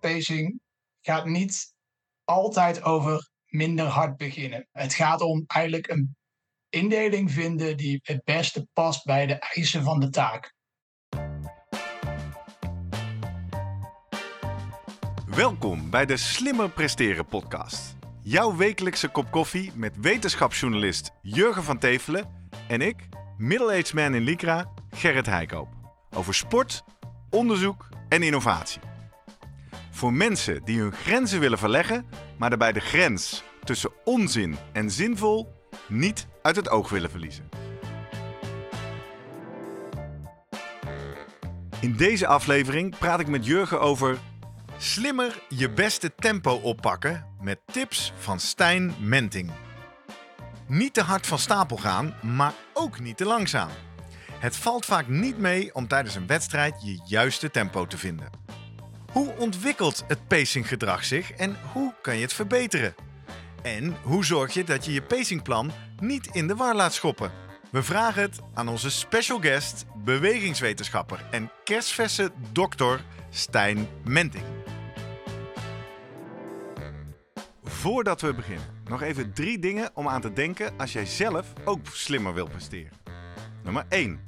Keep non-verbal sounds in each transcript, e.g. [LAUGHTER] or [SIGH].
pacing gaat niet altijd over minder hard beginnen. Het gaat om eigenlijk een indeling vinden die het beste past bij de eisen van de taak. Welkom bij de Slimmer Presteren podcast. Jouw wekelijkse kop koffie met wetenschapsjournalist Jurgen van Tevelen en ik, middle-aged man in Lycra, Gerrit Heikoop. Over sport, onderzoek en innovatie. Voor mensen die hun grenzen willen verleggen, maar daarbij de grens tussen onzin en zinvol niet uit het oog willen verliezen. In deze aflevering praat ik met Jurgen over slimmer je beste tempo oppakken met tips van Stijn Menting. Niet te hard van stapel gaan, maar ook niet te langzaam. Het valt vaak niet mee om tijdens een wedstrijd je juiste tempo te vinden. Hoe ontwikkelt het pacinggedrag zich en hoe kan je het verbeteren? En hoe zorg je dat je je pacingplan niet in de war laat schoppen? We vragen het aan onze special guest, bewegingswetenschapper en kerstverse dokter Stijn Menting. Voordat we beginnen, nog even drie dingen om aan te denken als jij zelf ook slimmer wilt presteren. Nummer 1.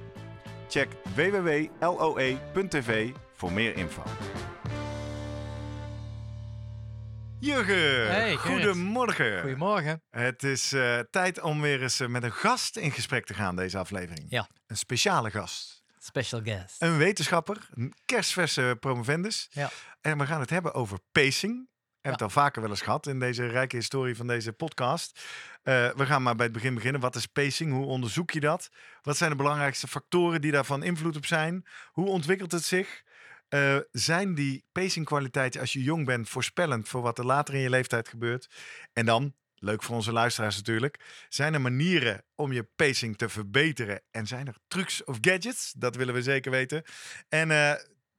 Check www.loe.tv voor meer info. Jurgen, Hey, goedemorgen. Goedemorgen. Het is eh, tijd om weer eens eh, met een gast in gesprek te gaan deze aflevering. Ja. Een speciale gast. Special guest. Een wetenschapper, een kerstverse promovendus. Ja. En we gaan het hebben over pacing. Hebben Ja. het al vaker wel eens gehad in deze rijke historie van deze podcast. Eh, we gaan maar bij het begin beginnen. Wat is pacing? Hoe onderzoek je dat? Wat zijn de belangrijkste factoren die daarvan invloed op zijn? Hoe ontwikkelt het zich? Eh, zijn die pacingkwaliteiten als je jong bent voorspellend voor wat er later in je leeftijd gebeurt? En dan, leuk voor onze luisteraars natuurlijk, zijn er manieren om je pacing te verbeteren? En zijn er trucs of gadgets? Dat willen we zeker weten. En eh,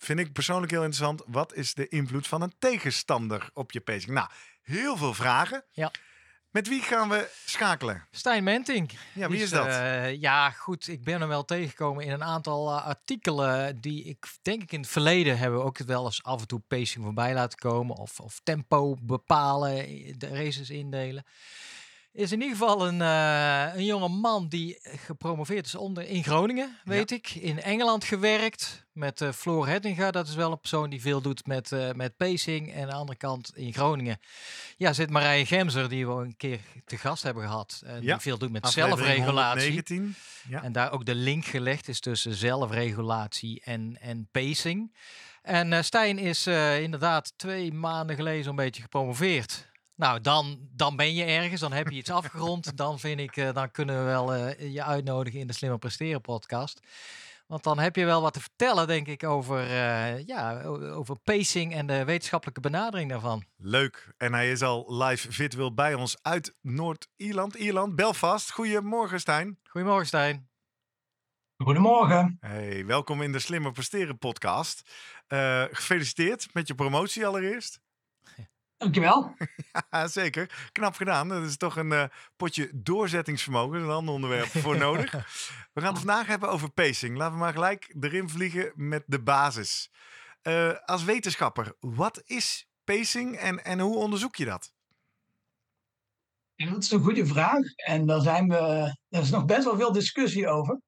vind ik persoonlijk heel interessant, wat is de invloed van een tegenstander op je pacing? Nou, heel veel vragen. Ja. Met wie gaan we schakelen? Stijn Menting. Ja, wie is dat? eh, ja, goed. Ik ben hem wel tegengekomen in een aantal eh, artikelen die ik denk ik in het verleden hebben we ook wel eens af en toe pacing voorbij laten komen. Of, of tempo bepalen, de races indelen. Is in ieder geval een, eh, een jonge man die gepromoveerd is onder in Groningen, weet ik. In Engeland gewerkt met eh Floor Hettinga. Dat is wel een persoon die veel doet met, eh, met pacing. En aan de andere kant in Groningen ja, zit Marije Gemser, die we een keer te gast hebben gehad. En Ja, die veel doet met Aflevering zelfregulatie. 119. Ja. En daar ook de link gelegd is tussen zelfregulatie en, en pacing. En Stijn is inderdaad twee maanden geleden zo'n beetje gepromoveerd. Nou, dan, dan ben je ergens, dan heb je iets afgerond. [LAUGHS] Dan vind ik, eh, dan kunnen we wel eh, je uitnodigen in de Slimmer Presteren podcast. Want dan heb je wel wat te vertellen, denk ik, over, eh, ja, over pacing en de wetenschappelijke benadering daarvan. Leuk. En hij is al live virtueel bij ons uit Noord-Ierland, Ierland, Belfast. Goedemorgen, Stijn. Goedemorgen, Stijn. Goedemorgen. Hey, welkom in de Slimmer Presteren podcast. Eh, gefeliciteerd met je promotie allereerst. [LAUGHS] Dankjewel. [LAUGHS] Ja, zeker. Knap gedaan. Dat is toch een eh, potje doorzettingsvermogen. Dat is een ander onderwerp voor [LAUGHS] nodig. We gaan het vandaag hebben over pacing. Laten we maar gelijk erin vliegen met de basis. Eh, als wetenschapper, wat is pacing en, en hoe onderzoek je dat? Ja, dat is een goede vraag. En daar, zijn we, er is nog best wel veel discussie over.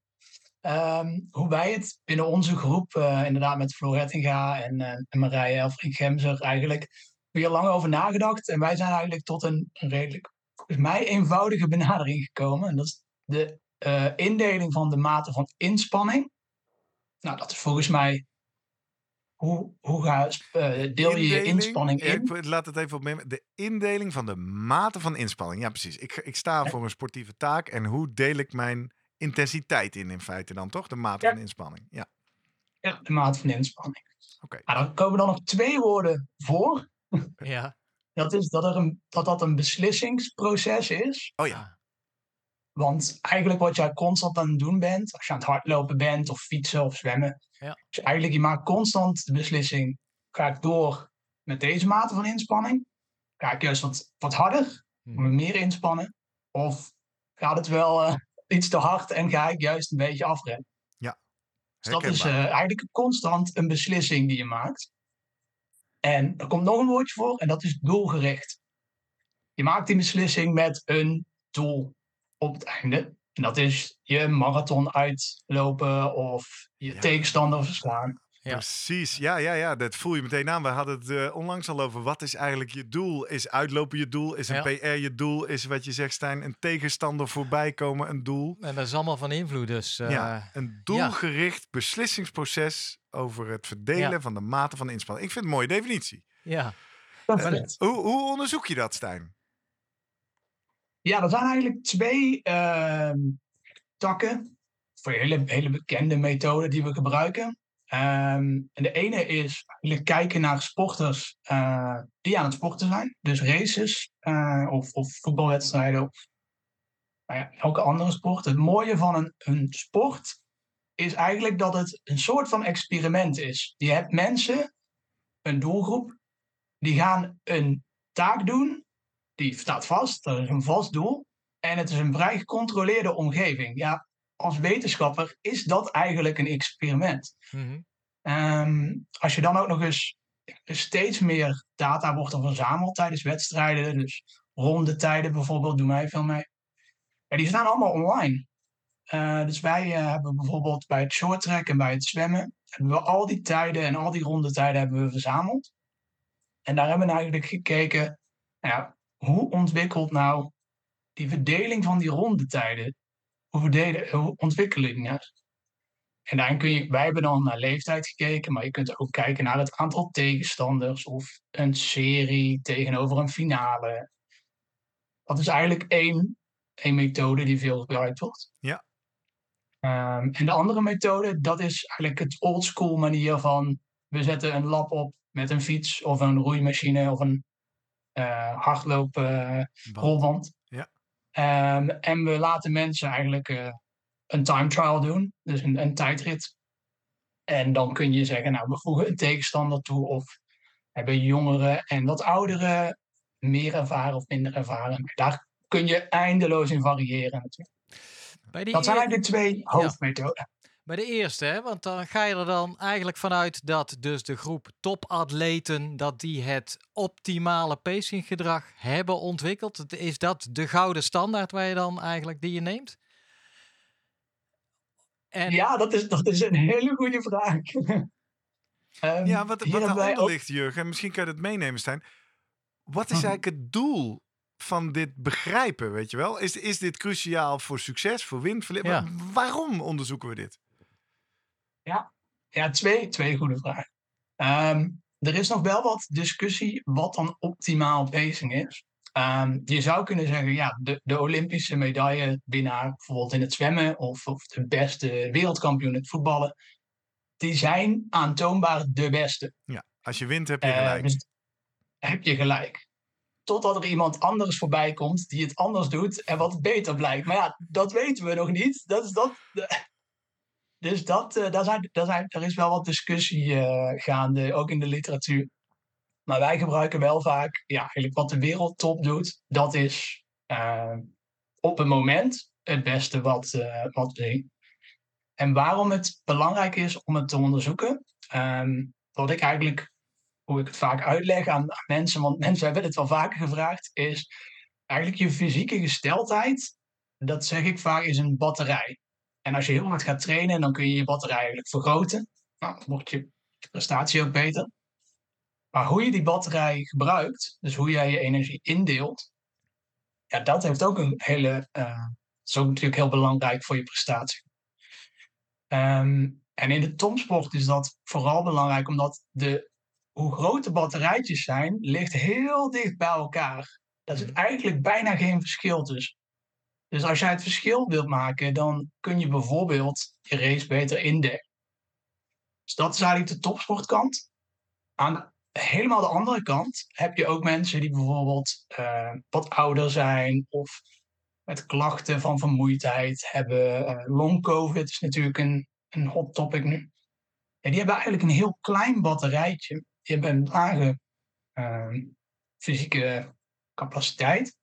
Ehm, hoe wij het binnen onze groep, eh, inderdaad met Floor Hettinga en, en Marije Elfrink Gemser, eigenlijk weer lang over nagedacht. En wij zijn eigenlijk tot een, een redelijk, volgens mij, eenvoudige benadering gekomen. En dat is de eh, indeling van de mate van inspanning. Nou, dat is volgens mij. Hoe, hoe ga, eh, deel je je inspanning in? ik laat het even op me- De indeling van de mate van inspanning. Ja, precies. Ik, ik sta voor een sportieve taak en hoe deel ik mijn intensiteit in in feite dan toch? De mate Ja. van inspanning. Ja, Ja, de mate van inspanning. oké. Maar dan komen er nog twee woorden voor. Ja, Dat is dat, er een, dat dat een beslissingsproces is. Oh ja. Want eigenlijk wat jij constant aan het doen bent, als je aan het hardlopen bent of fietsen of zwemmen, Ja. is eigenlijk je maakt constant de beslissing, ga ik door met deze mate van inspanning? Ga ik juist wat, wat harder, me meer inspannen? Of gaat het wel eh, [LAUGHS] iets te hard en ga ik juist een beetje afremmen? Dus dat is eh, eigenlijk constant een beslissing die je maakt. En er komt nog een woordje voor en dat is doelgericht. Je maakt die beslissing met een doel op het einde. En dat is je marathon uitlopen of je Ja. tegenstander verslaan. Ja. Precies, ja, ja, ja, dat voel je meteen aan. We hadden het eh, onlangs al over. Wat is eigenlijk je doel? Is uitlopen je doel? Is een Ja. PR je doel? Is wat je zegt, Stijn, een tegenstander voorbij komen een doel? En dat is allemaal van invloed. Dus eh, ja, een doelgericht beslissingsproces over het verdelen Ja. van de mate van inspanning. Ik vind het een mooie definitie. ja. Perfect. Hoe, hoe onderzoek je dat, Stijn? Ja, er zijn eigenlijk twee ehm, takken voor hele, hele bekende methoden die we gebruiken. Ehm, en de ene is eigenlijk kijken naar sporters eh, die aan het sporten zijn. Dus races eh, of, of voetbalwedstrijden of nou ja, elke andere sport. Het mooie van een, een sport is eigenlijk dat het een soort van experiment is. Je hebt mensen, een doelgroep, die gaan een taak doen die staat vast, dat is een vast doel. En het is een vrij gecontroleerde omgeving. Ja, als wetenschapper is dat eigenlijk een experiment. Mhm. Ehm, als je dan ook nog eens steeds meer data wordt er verzameld tijdens wedstrijden, dus rondetijden bijvoorbeeld, doen wij veel mee. Ja, die staan allemaal online. Eh, dus wij eh, hebben bijvoorbeeld bij het short track en bij het zwemmen, hebben we al die tijden en al die rondetijden hebben we verzameld. En daar hebben we eigenlijk gekeken, nou ja, hoe ontwikkelt nou die verdeling van die rondetijden? Hoe, verdelen, hoe ontwikkeling ja. En daarin kun je, wij hebben dan naar leeftijd gekeken, maar je kunt ook kijken naar het aantal tegenstanders of een serie tegenover een finale. Dat is eigenlijk één, één methode die veel gebruikt wordt. Ja. Ehm, en de andere methode, dat is eigenlijk het oldschool manier van we zetten een lab op met een fiets of een roeimachine of een eh hardloop eh, rolband. Ehm, en we laten mensen eigenlijk eh, een time trial doen, dus een, een tijdrit. En dan kun je zeggen, nou, we voegen een tegenstander toe of hebben jongeren en wat ouderen meer ervaren of minder ervaren. Daar kun je eindeloos in variëren natuurlijk. Die Dat zijn eigenlijk de twee hoofdmethoden. Bij de eerste, hè? want dan ga je er dan eigenlijk vanuit dat dus de groep topatleten, dat die het optimale pacinggedrag hebben ontwikkeld. Het- Is dat de gouden standaard waar je dan eigenlijk die je neemt? En, Ja, dat is, dat is een hele goede vraag. [LAUGHS] Ehm, Ja, wat, wat daaronder ook- ligt, Jurgen, en misschien kan je het meenemen, Stijn. Wat is Mhm. eigenlijk het doel van dit begrijpen, weet je wel? Is, is dit cruciaal voor succes, voor? Ja. Wa- Waarom onderzoeken we dit? Ja, twee, twee goede vragen. Ehm, er is nog wel wat discussie wat dan optimaal pacing is. Ehm, je zou kunnen zeggen, ja, de, de Olympische medaillewinnaar, bijvoorbeeld in het zwemmen, of, of de beste wereldkampioen in het voetballen, die zijn aantoonbaar de beste. Als je wint, heb je Eh, gelijk. dus heb je gelijk. Totdat er iemand anders voorbij komt die het anders doet en wat beter blijkt. Maar ja, dat weten we nog niet. Dat is dat. Dus dat, eh, daar, zijn, daar, zijn, er is wel wat discussie eh, gaande, ook in de literatuur. Maar wij gebruiken wel vaak, ja, eigenlijk wat de wereldtop doet, dat is eh, op een moment het beste wat, wat we zien. En waarom het belangrijk is om het te onderzoeken, ehm, wat ik eigenlijk hoe ik het vaak uitleg aan, aan mensen, want mensen hebben het wel vaker gevraagd, is eigenlijk je fysieke gesteldheid, dat zeg ik vaak, is een batterij. En als je heel hard gaat trainen, dan kun je je batterij eigenlijk vergroten. Nou, dan wordt je, prestatie ook beter. Maar hoe je die batterij gebruikt, dus hoe jij je energie indeelt, ja, dat heeft ook een hele, eh, is ook natuurlijk heel belangrijk voor je prestatie. Ehm, en in de topsport is dat vooral belangrijk, omdat de hoe groot de batterijtjes zijn, ligt heel dicht bij elkaar. Daar zit eigenlijk bijna geen verschil tussen. Dus als jij het verschil wilt maken, dan kun je bijvoorbeeld je race beter indekken. Dus dat is eigenlijk de topsportkant. Aan helemaal de andere kant heb je ook mensen die bijvoorbeeld uh, wat ouder zijn of met klachten van vermoeidheid hebben. Uh, long COVID is natuurlijk een, een hot topic nu. Ja, die hebben eigenlijk een heel klein batterijtje. Die hebben een lage uh, fysieke capaciteit.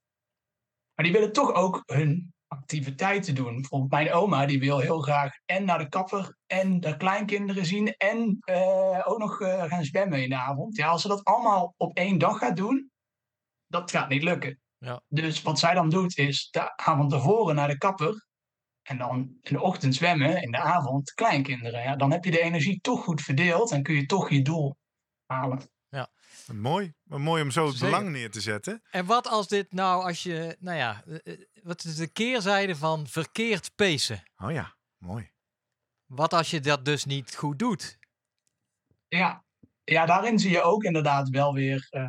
Maar die willen toch ook hun activiteiten doen. Bijvoorbeeld mijn oma, die wil heel graag en naar de kapper en de kleinkinderen zien en uh, ook nog uh, gaan zwemmen in de avond. Ja, als ze dat allemaal op één dag gaat doen, dat gaat niet lukken. Ja. Dus wat zij dan doet, is de avond tevoren naar de kapper en dan in de ochtend zwemmen, in de avond kleinkinderen. Ja, dan heb je de energie toch goed verdeeld en kun je toch je doel halen. Mooi. Mooi om zo het belang neer te zetten. En wat als dit nou, als je, nou ja, wat is de keerzijde van verkeerd pacen? Oh ja, mooi. Wat als je dat dus niet goed doet? Ja, ja daarin zie je ook inderdaad wel weer. Uh,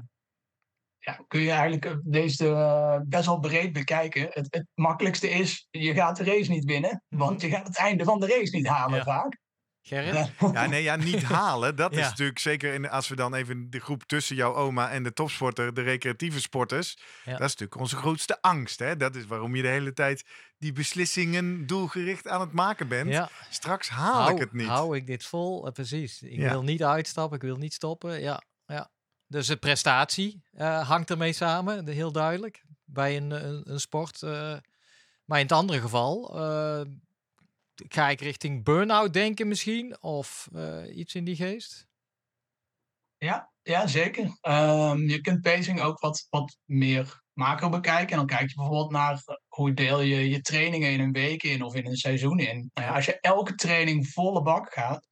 ja, kun je eigenlijk deze uh, best wel breed bekijken. Het, het, makkelijkste is, je gaat de race niet winnen, want je gaat het einde van de race niet halen ja. vaak. Gerrit? Ja, nee, ja, niet [LAUGHS] halen. Dat is natuurlijk zeker in, als we dan even de groep tussen jouw oma en de topsporter, de recreatieve sporters. Ja. Dat is natuurlijk onze grootste angst. Hè? Dat is waarom je de hele tijd die beslissingen doelgericht aan het maken bent. Ja. Straks haal hou, ik het niet. Hou ik dit vol? Uh, precies. Ik wil niet uitstappen, ik wil niet stoppen. Ja, ja. Dus de prestatie uh, hangt ermee samen, heel duidelijk, bij een, een, een sport. Uh, maar in het andere geval ga ik richting burn-out denken misschien? Of uh, iets in die geest? Ja, ja zeker. Um, je kunt pacing ook wat, wat meer macro bekijken. En dan kijk je bijvoorbeeld naar hoe deel je je trainingen in een week in of in een seizoen in. Nou ja, als je elke training volle bak gaat,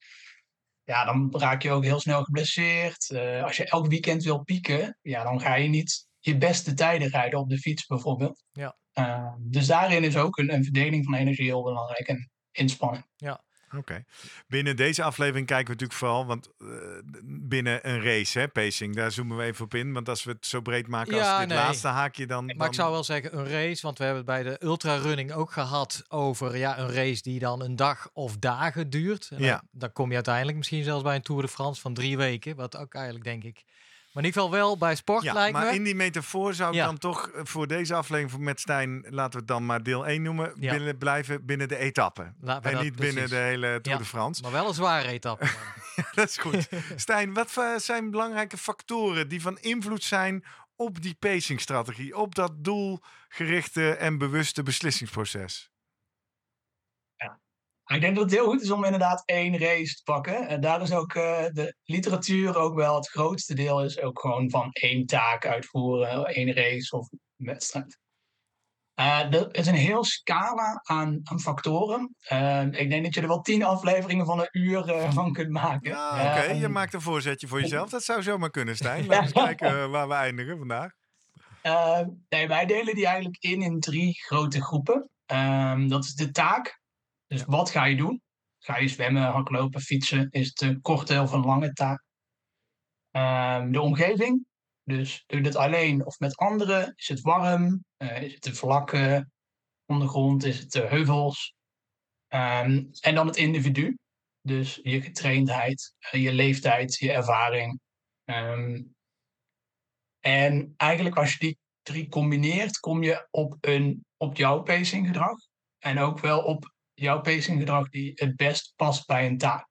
ja, dan raak je ook heel snel geblesseerd. Uh, als je elk weekend wil pieken, ja, dan ga je niet je beste tijden rijden op de fiets bijvoorbeeld. Ja. Uh, dus daarin is ook een, een verdeling van energie heel belangrijk. En inspanning. Ja. Oké. Okay. Binnen deze aflevering kijken we natuurlijk vooral, want uh, binnen een race, hè, pacing, daar zoomen we even op in. Want als we het zo breed maken als ja, dit nee. laatste haakje, dan, Maar ik zou wel zeggen een race, want we hebben het bij de ultrarunning ook gehad over ja, een race die dan een dag of dagen duurt. En ja. dan, dan kom je uiteindelijk misschien zelfs bij een Tour de France van drie weken, wat ook eigenlijk denk ik maar in ieder geval wel bij sport ja, lijkt maar me. in die metafoor zou ik Ja. dan toch eh, voor deze aflevering met Stijn, laten we het dan maar deel 1 noemen, Ja. binnen, blijven binnen de etappe. En niet binnen de hele Tour de France. Maar wel een zware etappe. [LAUGHS] dat is goed. [LAUGHS] Stijn, wat eh, zijn belangrijke factoren die van invloed zijn op die pacingstrategie, op dat doelgerichte en bewuste beslissingsproces? Ik denk dat het heel goed is om inderdaad één race te pakken. En daar is ook eh, de literatuur ook wel het grootste deel is ook gewoon van één taak uitvoeren, één race of wedstrijd. Eh, er is een heel scala aan, aan factoren. Eh, ik denk dat je er wel tien afleveringen van een uur eh, van kunt maken. Ja, oké. Je maakt een voorzetje voor jezelf. Dat zou zomaar kunnen, Stijn. Laten we eens [LAUGHS] kijken waar we eindigen vandaag. Eh, nee, wij delen die eigenlijk in in drie grote groepen. Ehm, dat is de taak. Dus wat ga je doen? Ga je zwemmen, hardlopen, fietsen? Is het een korte of een lange taak? Ehm, de omgeving. Dus doe je dit alleen of met anderen? Is het warm? Eh, is het een vlakke ondergrond? Is het de heuvels? Ehm, en dan het individu. Dus je getraindheid, eh, je leeftijd, je ervaring. Ehm, en eigenlijk als je die drie combineert, kom je op, een, op jouw pacinggedrag. En ook wel op jouw pacinggedrag die het best past bij een taak.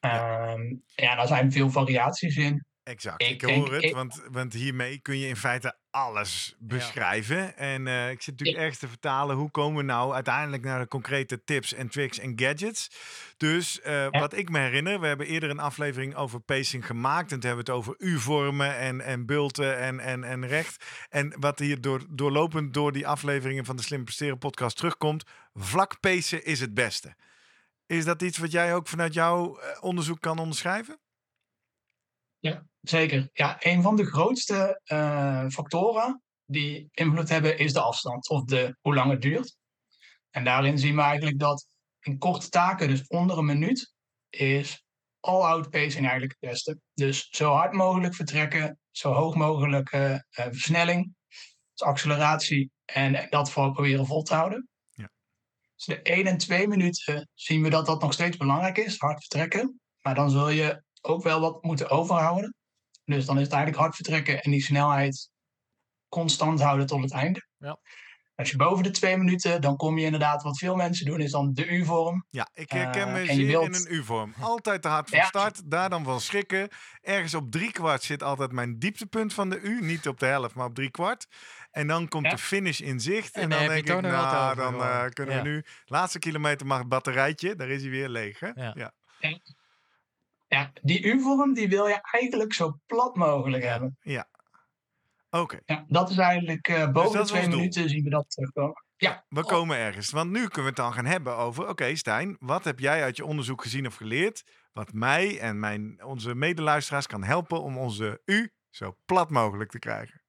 Ehm, ja, daar zijn veel variaties in. Exact, Ik ik, denk- hoor het, ik- want, want hiermee kun je in feite alles beschrijven. En eh, ik zit natuurlijk ergens te vertalen, hoe komen we nou uiteindelijk naar de concrete tips en tricks en gadgets. Dus eh, wat ik me herinner, we hebben eerder een aflevering over pacing gemaakt. En toen hebben we het over U-vormen en, en bulten en, en, en recht. En wat hier door, doorlopend door die afleveringen van de Slim Presteren podcast terugkomt, vlak pacen is het beste. Is dat iets wat jij ook vanuit jouw eh, onderzoek kan onderschrijven? Zeker. Ja, een van de grootste eh, factoren die invloed hebben is de afstand of de, hoe lang het duurt. En daarin zien we eigenlijk dat in korte taken, dus onder een minuut, is all-out pacing eigenlijk het beste. Dus zo hard mogelijk vertrekken, zo hoog mogelijk eh, eh, versnelling, dus acceleratie en dat vooral proberen vol te houden. Ja. Dus de 1 en 2 minuten zien we dat dat nog steeds belangrijk is, hard vertrekken. Maar dan zul je ook wel wat moeten overhouden. Dus dan is het eigenlijk hard vertrekken en die snelheid constant houden tot het einde. Ja. Als je boven de twee minuten, dan kom je inderdaad, wat veel mensen doen, is dan de U-vorm. Ja, ik herken Uh, me en je zeer wilt- in een U-vorm. Altijd te hard van Ja. start, daar dan van schrikken. Ergens op drie kwart zit altijd mijn dieptepunt van de U. Niet op de helft, maar op drie kwart. En dan komt Ja. de finish in zicht. En, En dan denk ik, nou, dan eh, kunnen Ja. we nu... Laatste kilometer mag het batterijtje, daar is hij weer leeg, hè? Ja. ja. Ja, die U-vorm die wil je eigenlijk zo plat mogelijk Ja. hebben. Oké, Ja, dat is eigenlijk, eh, boven Dus de is twee minuten zien we dat terugkomen. Ja, we komen ergens. Want nu kunnen we het dan gaan hebben over... Oké, Stijn, wat heb jij uit je onderzoek gezien of geleerd... wat mij en mijn, onze medeluisteraars kan helpen om onze U zo plat mogelijk te krijgen?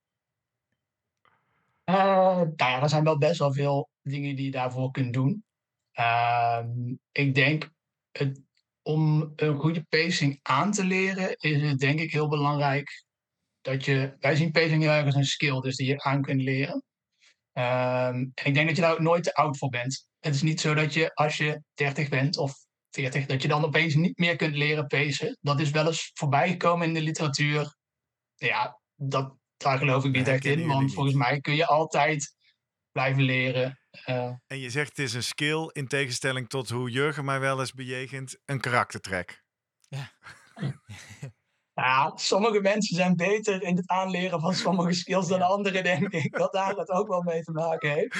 Eh, nou ja, er zijn wel best wel veel dingen die je daarvoor kunt doen. Ehm, ik denk, het, om een goede pacing aan te leren, is het denk ik heel belangrijk dat je... Wij zien pacing heel erg als een skill, dus die je aan kunt leren. Ehm, en ik denk dat je daar ook nooit te oud voor bent. Het is niet zo dat je als je 30 bent of 40, dat je dan opeens niet meer kunt leren pacen. Dat is wel eens voorbij gekomen in de literatuur. Ja, dat, daar geloof ik niet echt in, want volgens mij kun je altijd blijven leren. En je zegt het is een skill in tegenstelling tot hoe Jurgen mij wel eens bejegent, een karaktertrek. ja, sommige mensen zijn beter in het aanleren van sommige skills dan anderen, denk ik. Dat daar het ook wel mee te maken heeft.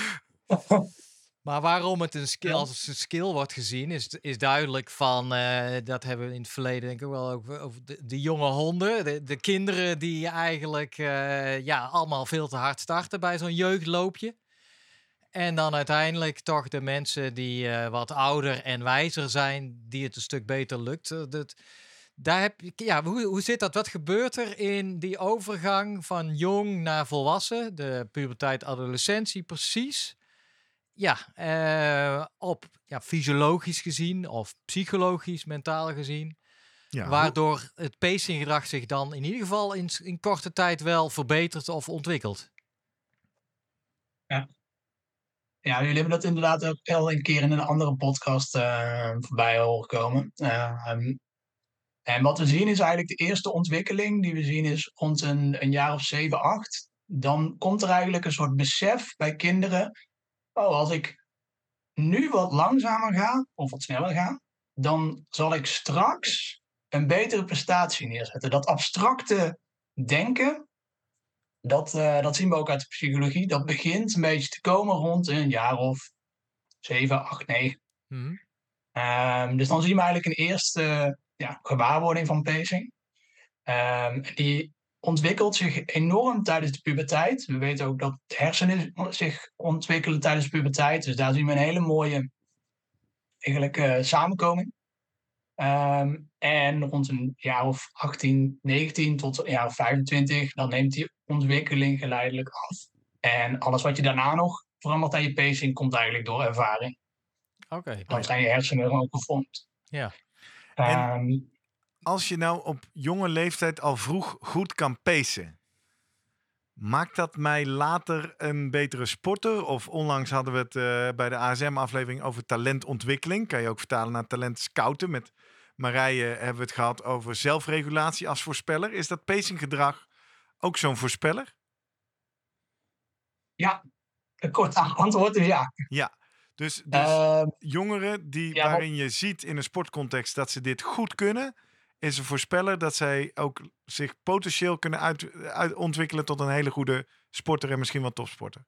[LAUGHS] Maar waarom het een skill, als een skill wordt gezien, is, is duidelijk van, eh, dat hebben we in het verleden denk ik wel over, over de, de jonge honden, de, de kinderen die eigenlijk eh, ja, allemaal veel te hard starten bij zo'n jeugdloopje. En dan uiteindelijk toch de mensen die eh, wat ouder en wijzer zijn, die het een stuk beter lukt. Eh, Dat, daar heb je, ja, hoe, hoe zit dat? Wat gebeurt er in die overgang van jong naar volwassen, de puberteit, adolescentie precies? Ja, eh, op ja, fysiologisch gezien of psychologisch, mentaal gezien. Ja, hoe- waardoor het pacinggedrag zich dan in ieder geval in, in korte tijd wel verbetert of ontwikkelt. Ja, jullie hebben dat inderdaad ook al een keer in een andere podcast eh, voorbij horen komen. Ehm, en wat we zien is eigenlijk de eerste ontwikkeling die we zien is rond een, een jaar of 7, 8. Dan komt er eigenlijk een soort besef bij kinderen. Oh, als ik nu wat langzamer ga of wat sneller ga, dan zal ik straks een betere prestatie neerzetten. Dat abstracte denken, dat, eh, dat zien we ook uit de psychologie. Dat begint een beetje te komen rond een jaar of 7, 8, 9. Mhm. Ehm, dus dan zien we eigenlijk een eerste ja, gewaarwording van pacing. Ehm, die ontwikkelt zich enorm tijdens de puberteit. We weten ook dat de hersenen zich ontwikkelen tijdens de puberteit. Dus daar zien we een hele mooie eigenlijk, eh, samenkoming. Ehm, en rond een jaar of 18, 19 tot een jaar of 25, dan neemt die ontwikkeling geleidelijk af. En alles wat je daarna nog verandert aan je pacing, komt eigenlijk door ervaring. Oké. Dan zijn je hersenen ook gevormd. Ja. Ehm, Als je nou op jonge leeftijd al vroeg goed kan pacen, maakt dat mij later een betere sporter? Of onlangs hadden we het eh, bij de ASM-aflevering over talentontwikkeling. Kan je ook vertalen naar talent scouten. Met Marije hebben we het gehad over zelfregulatie als voorspeller. Is dat pacinggedrag ook zo'n voorspeller? ja, een kort antwoord is ja. Dus, dus Ehm, jongeren die, ja, waarin je ziet in een sportcontext dat ze dit goed kunnen, is een voorspeller dat zij ook zich potentieel kunnen uit, uit- ontwikkelen tot een hele goede sporter en misschien wel topsporter.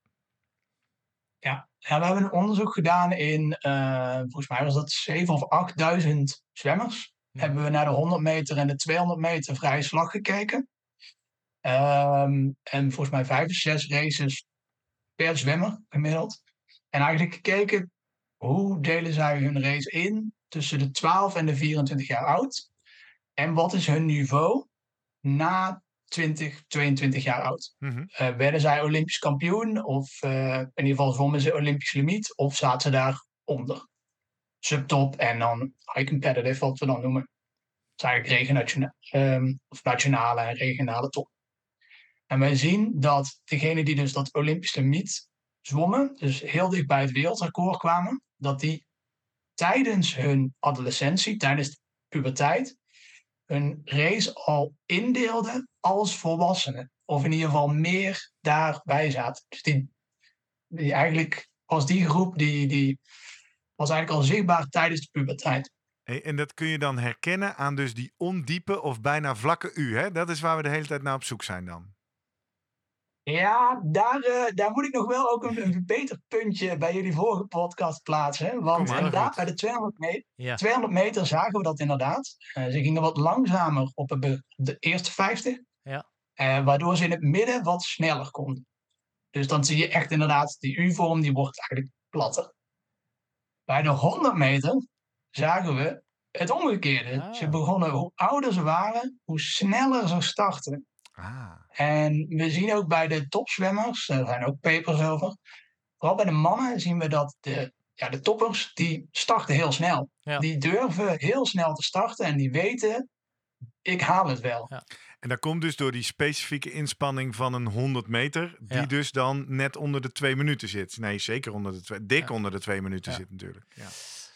Ja, ja, we hebben een onderzoek gedaan in, eh, volgens mij was dat 7 of 8000 zwemmers. Ja. Hebben we naar de 100 meter en de 200 meter vrije slag gekeken. Ehm, en volgens mij vijf of zes races per zwemmer gemiddeld. En eigenlijk gekeken hoe delen zij hun race in tussen de 12 en de 24 jaar oud. En wat is hun niveau na 20, 22 jaar oud. Eh, werden zij Olympisch kampioen? Of eh, in ieder geval zwommen ze Olympisch limiet? Of zaten ze daaronder? Subtop en dan high competitive, wat we dan noemen. Dat is eigenlijk regionationa- ehm, of nationale en regionale top. En wij zien dat degenen die dus dat Olympisch limiet zwommen, dus heel dicht bij het wereldrecord kwamen, dat die tijdens hun adolescentie, tijdens de puberteit, hun race al indeelden als volwassenen. Of in ieder geval meer daarbij zaten. Dus die, die eigenlijk was die groep die, die was eigenlijk al zichtbaar tijdens de puberteit. En dat kun je dan herkennen aan dus die ondiepe of bijna vlakke U. Hè? Dat is waar we de hele tijd naar op zoek zijn dan. Ja, daar, uh, daar moet ik nog wel ook een, een beter puntje bij jullie vorige podcast plaatsen. Want inderdaad, bij de 200 meter, Ja. 200 meter zagen we dat inderdaad. Eh, ze gingen wat langzamer op de eerste 50. Ja. Eh, waardoor ze in het midden wat sneller konden. Dus dan zie je echt inderdaad, die U-vorm die wordt eigenlijk platter. Bij de 100 meter zagen we het omgekeerde. Ah. Ze begonnen, hoe ouder ze waren, hoe sneller ze startten. Ah, En we zien ook bij de topzwemmers, er zijn ook papers over. Vooral bij de mannen zien we dat de, ja, de toppers, die starten heel snel. Ja. Die durven heel snel te starten en die weten, ik haal het wel. Ja. En dat komt dus door die specifieke inspanning van een 100 meter, die Ja. dus dan net onder de twee minuten zit. Nee, zeker onder de twee, dik Ja. onder de twee minuten Ja. zit natuurlijk. Ja.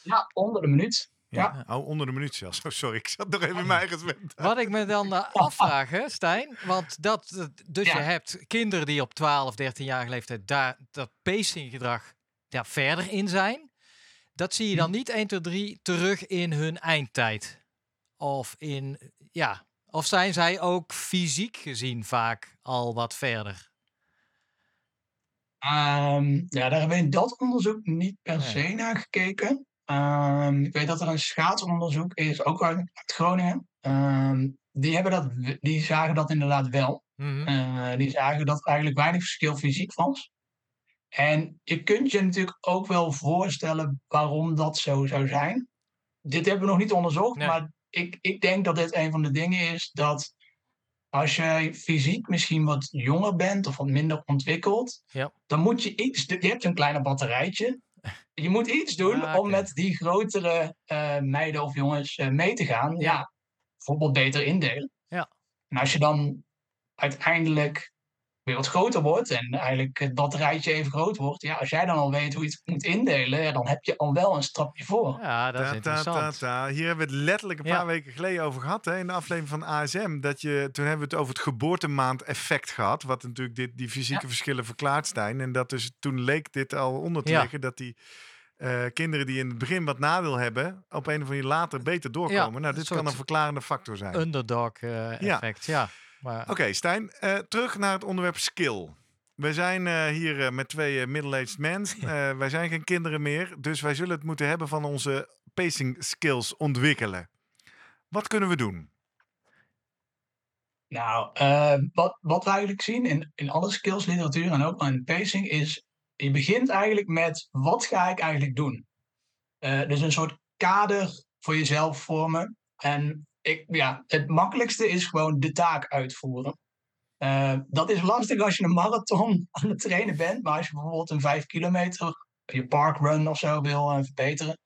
Ja, onder de minuut. Ja. Oh, onder de minuut zelfs. [LAUGHS] Oh, sorry, ik zat nog even in mijn eigen zwemmen. Wat ik me dan eh, [LAUGHS] afvraag, hè, Stijn. Want dat, dat- dus Ja. je hebt kinderen die op 12, 13-jarige leeftijd daar dat pacinggedrag ja, verder in zijn. Dat zie je dan niet 1, 2, 3 terug in hun eindtijd. Of in, ja, of zijn zij ook fysiek gezien vaak al wat verder? Ehm, ja, daar hebben we in dat onderzoek niet per Nee. se naar gekeken. Ehm, ik weet dat er een schaatsonderzoek is, ook uit, uit Groningen. Ehm, die, hebben dat, die zagen dat inderdaad wel. Mhm. Eh, die zagen dat er eigenlijk weinig verschil fysiek was. En je kunt je natuurlijk ook wel voorstellen waarom dat zo zou zijn. Dit hebben we nog niet onderzocht, Nee. maar ik, ik denk dat dit een van de dingen is dat als je fysiek misschien wat jonger bent of wat minder ontwikkeld, Ja. dan moet je iets. Je hebt een kleiner batterijtje. Je moet iets doen Ah, om met die grotere eh, meiden of jongens eh, mee te gaan. Ja. Ja. bijvoorbeeld beter indelen. Ja. En als je dan uiteindelijk weer wat groter wordt en eigenlijk het batterijtje even groot wordt, ja, als jij dan al weet hoe je het moet indelen, dan heb je al wel een stapje voor. Ja, dat is interessant. Hier hebben we het letterlijk een Ja. paar weken geleden over gehad. Hè, in de aflevering van ASM. Dat je, toen hebben we het over het geboortemaand-effect gehad. Wat natuurlijk dit, die fysieke verschillen verklaart, Stijn. En dat dus toen leek dit al onder te Ja. liggen. Dat die eh, kinderen die in het begin wat nadeel hebben. op een of andere manier later beter doorkomen. nou, een dit kan een verklarende factor zijn. Underdog eh, Ja. effect, ja. Maar, Oké, Stijn, eh, terug naar het onderwerp skill. We zijn eh, hier eh, met twee middle-aged men. [LAUGHS] Eh, wij zijn geen kinderen meer, dus wij zullen het moeten hebben van onze pacing skills ontwikkelen. Wat kunnen we doen? Nou, eh, wat, wat we eigenlijk zien in, in alle skillsliteratuur en ook in pacing is, je begint eigenlijk met wat ga ik eigenlijk doen? Eh, dus een soort kader voor jezelf vormen. En ik, ja, het makkelijkste is gewoon de taak uitvoeren. Eh, dat is lastig als je een marathon [LAUGHS] aan het trainen bent, maar als je bijvoorbeeld een 5 kilometer, je parkrun of zo wil verbeteren,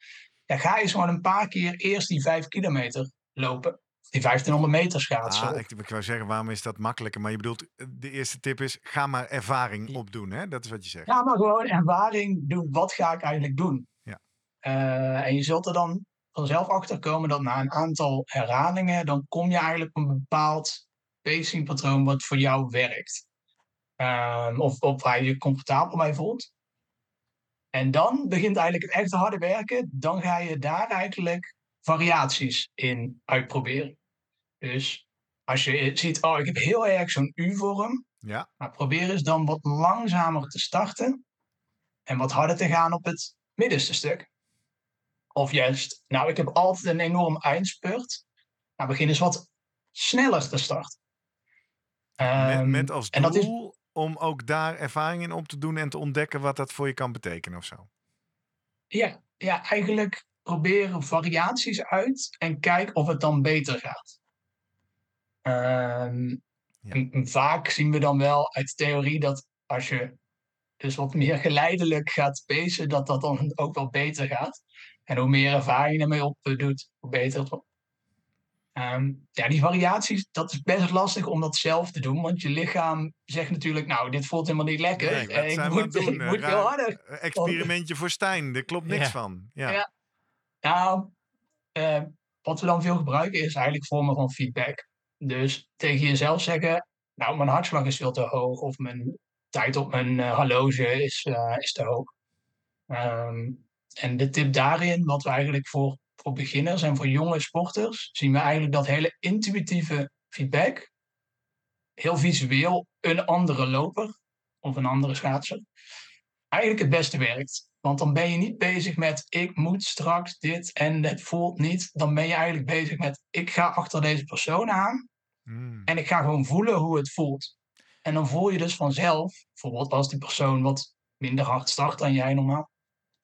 ja, ga eens gewoon een paar keer eerst die 5 kilometer lopen. Die 1500 meter schaatsen. Ah, ik, ik wou zeggen, waarom is dat makkelijker? Maar je bedoelt, eh, de eerste tip is, ga maar ervaring opdoen. Hè? Dat is wat je zegt. Ja, maar gewoon ervaring doen. Wat ga ik eigenlijk doen? Ja. Eh, en je zult er dan vanzelf achter komen dat na een aantal herhalingen, dan kom je eigenlijk op een bepaald pacingpatroon wat voor jou werkt. Ehm, of, of waar je je comfortabel bij voelt. En dan begint eigenlijk het echte harde werken. Dan ga je daar eigenlijk variaties in uitproberen. Dus als je ziet, oh, ik heb heel erg zo'n U-vorm. Ja, Maar probeer eens dan wat langzamer te starten en wat harder te gaan op het middenste stuk. Of juist, nou, ik heb altijd een enorm eindspurt. Nou, begin eens wat sneller te starten. met, Ehm, met als en dat is- doel om ook daar ervaring in op te doen en te ontdekken wat dat voor je kan betekenen of zo. ja, ja, eigenlijk proberen variaties uit en kijk of het dan beter gaat. Ja. en vaak zien we dan wel uit theorie dat als je dus wat meer geleidelijk gaat pacen, dat dat dan ook wel beter gaat. En hoe meer ervaring je ermee op eh, doet, hoe beter het wordt. Ehm, ja, die variaties, dat is best lastig om dat zelf te doen. Want je lichaam zegt natuurlijk, nou, dit voelt helemaal niet lekker. Nee, Eh, ik moet, het doen? [LAUGHS] ik Eh, moet raar- veel harder. Experimentje voor Stijn, daar klopt niks Ja. van. Ja. Ja. Nou, wat we dan veel gebruiken is eigenlijk vormen van feedback. Dus tegen jezelf zeggen, nou, mijn hartslag is veel te hoog of mijn tijd op mijn uh, horloge is, uh, is te hoog. Um, en de tip daarin, wat we eigenlijk voor, voor beginners en voor jonge sporters, zien we eigenlijk dat hele intuïtieve feedback, heel visueel, een andere loper of een andere schaatser, eigenlijk het beste werkt. Want dan ben je niet bezig met ik moet straks dit en het voelt niet. Dan ben je eigenlijk bezig met ik ga achter deze persoon aan hmm. en ik ga gewoon voelen hoe het voelt. En dan voel je dus vanzelf, bijvoorbeeld als die persoon wat minder hard start dan jij normaal,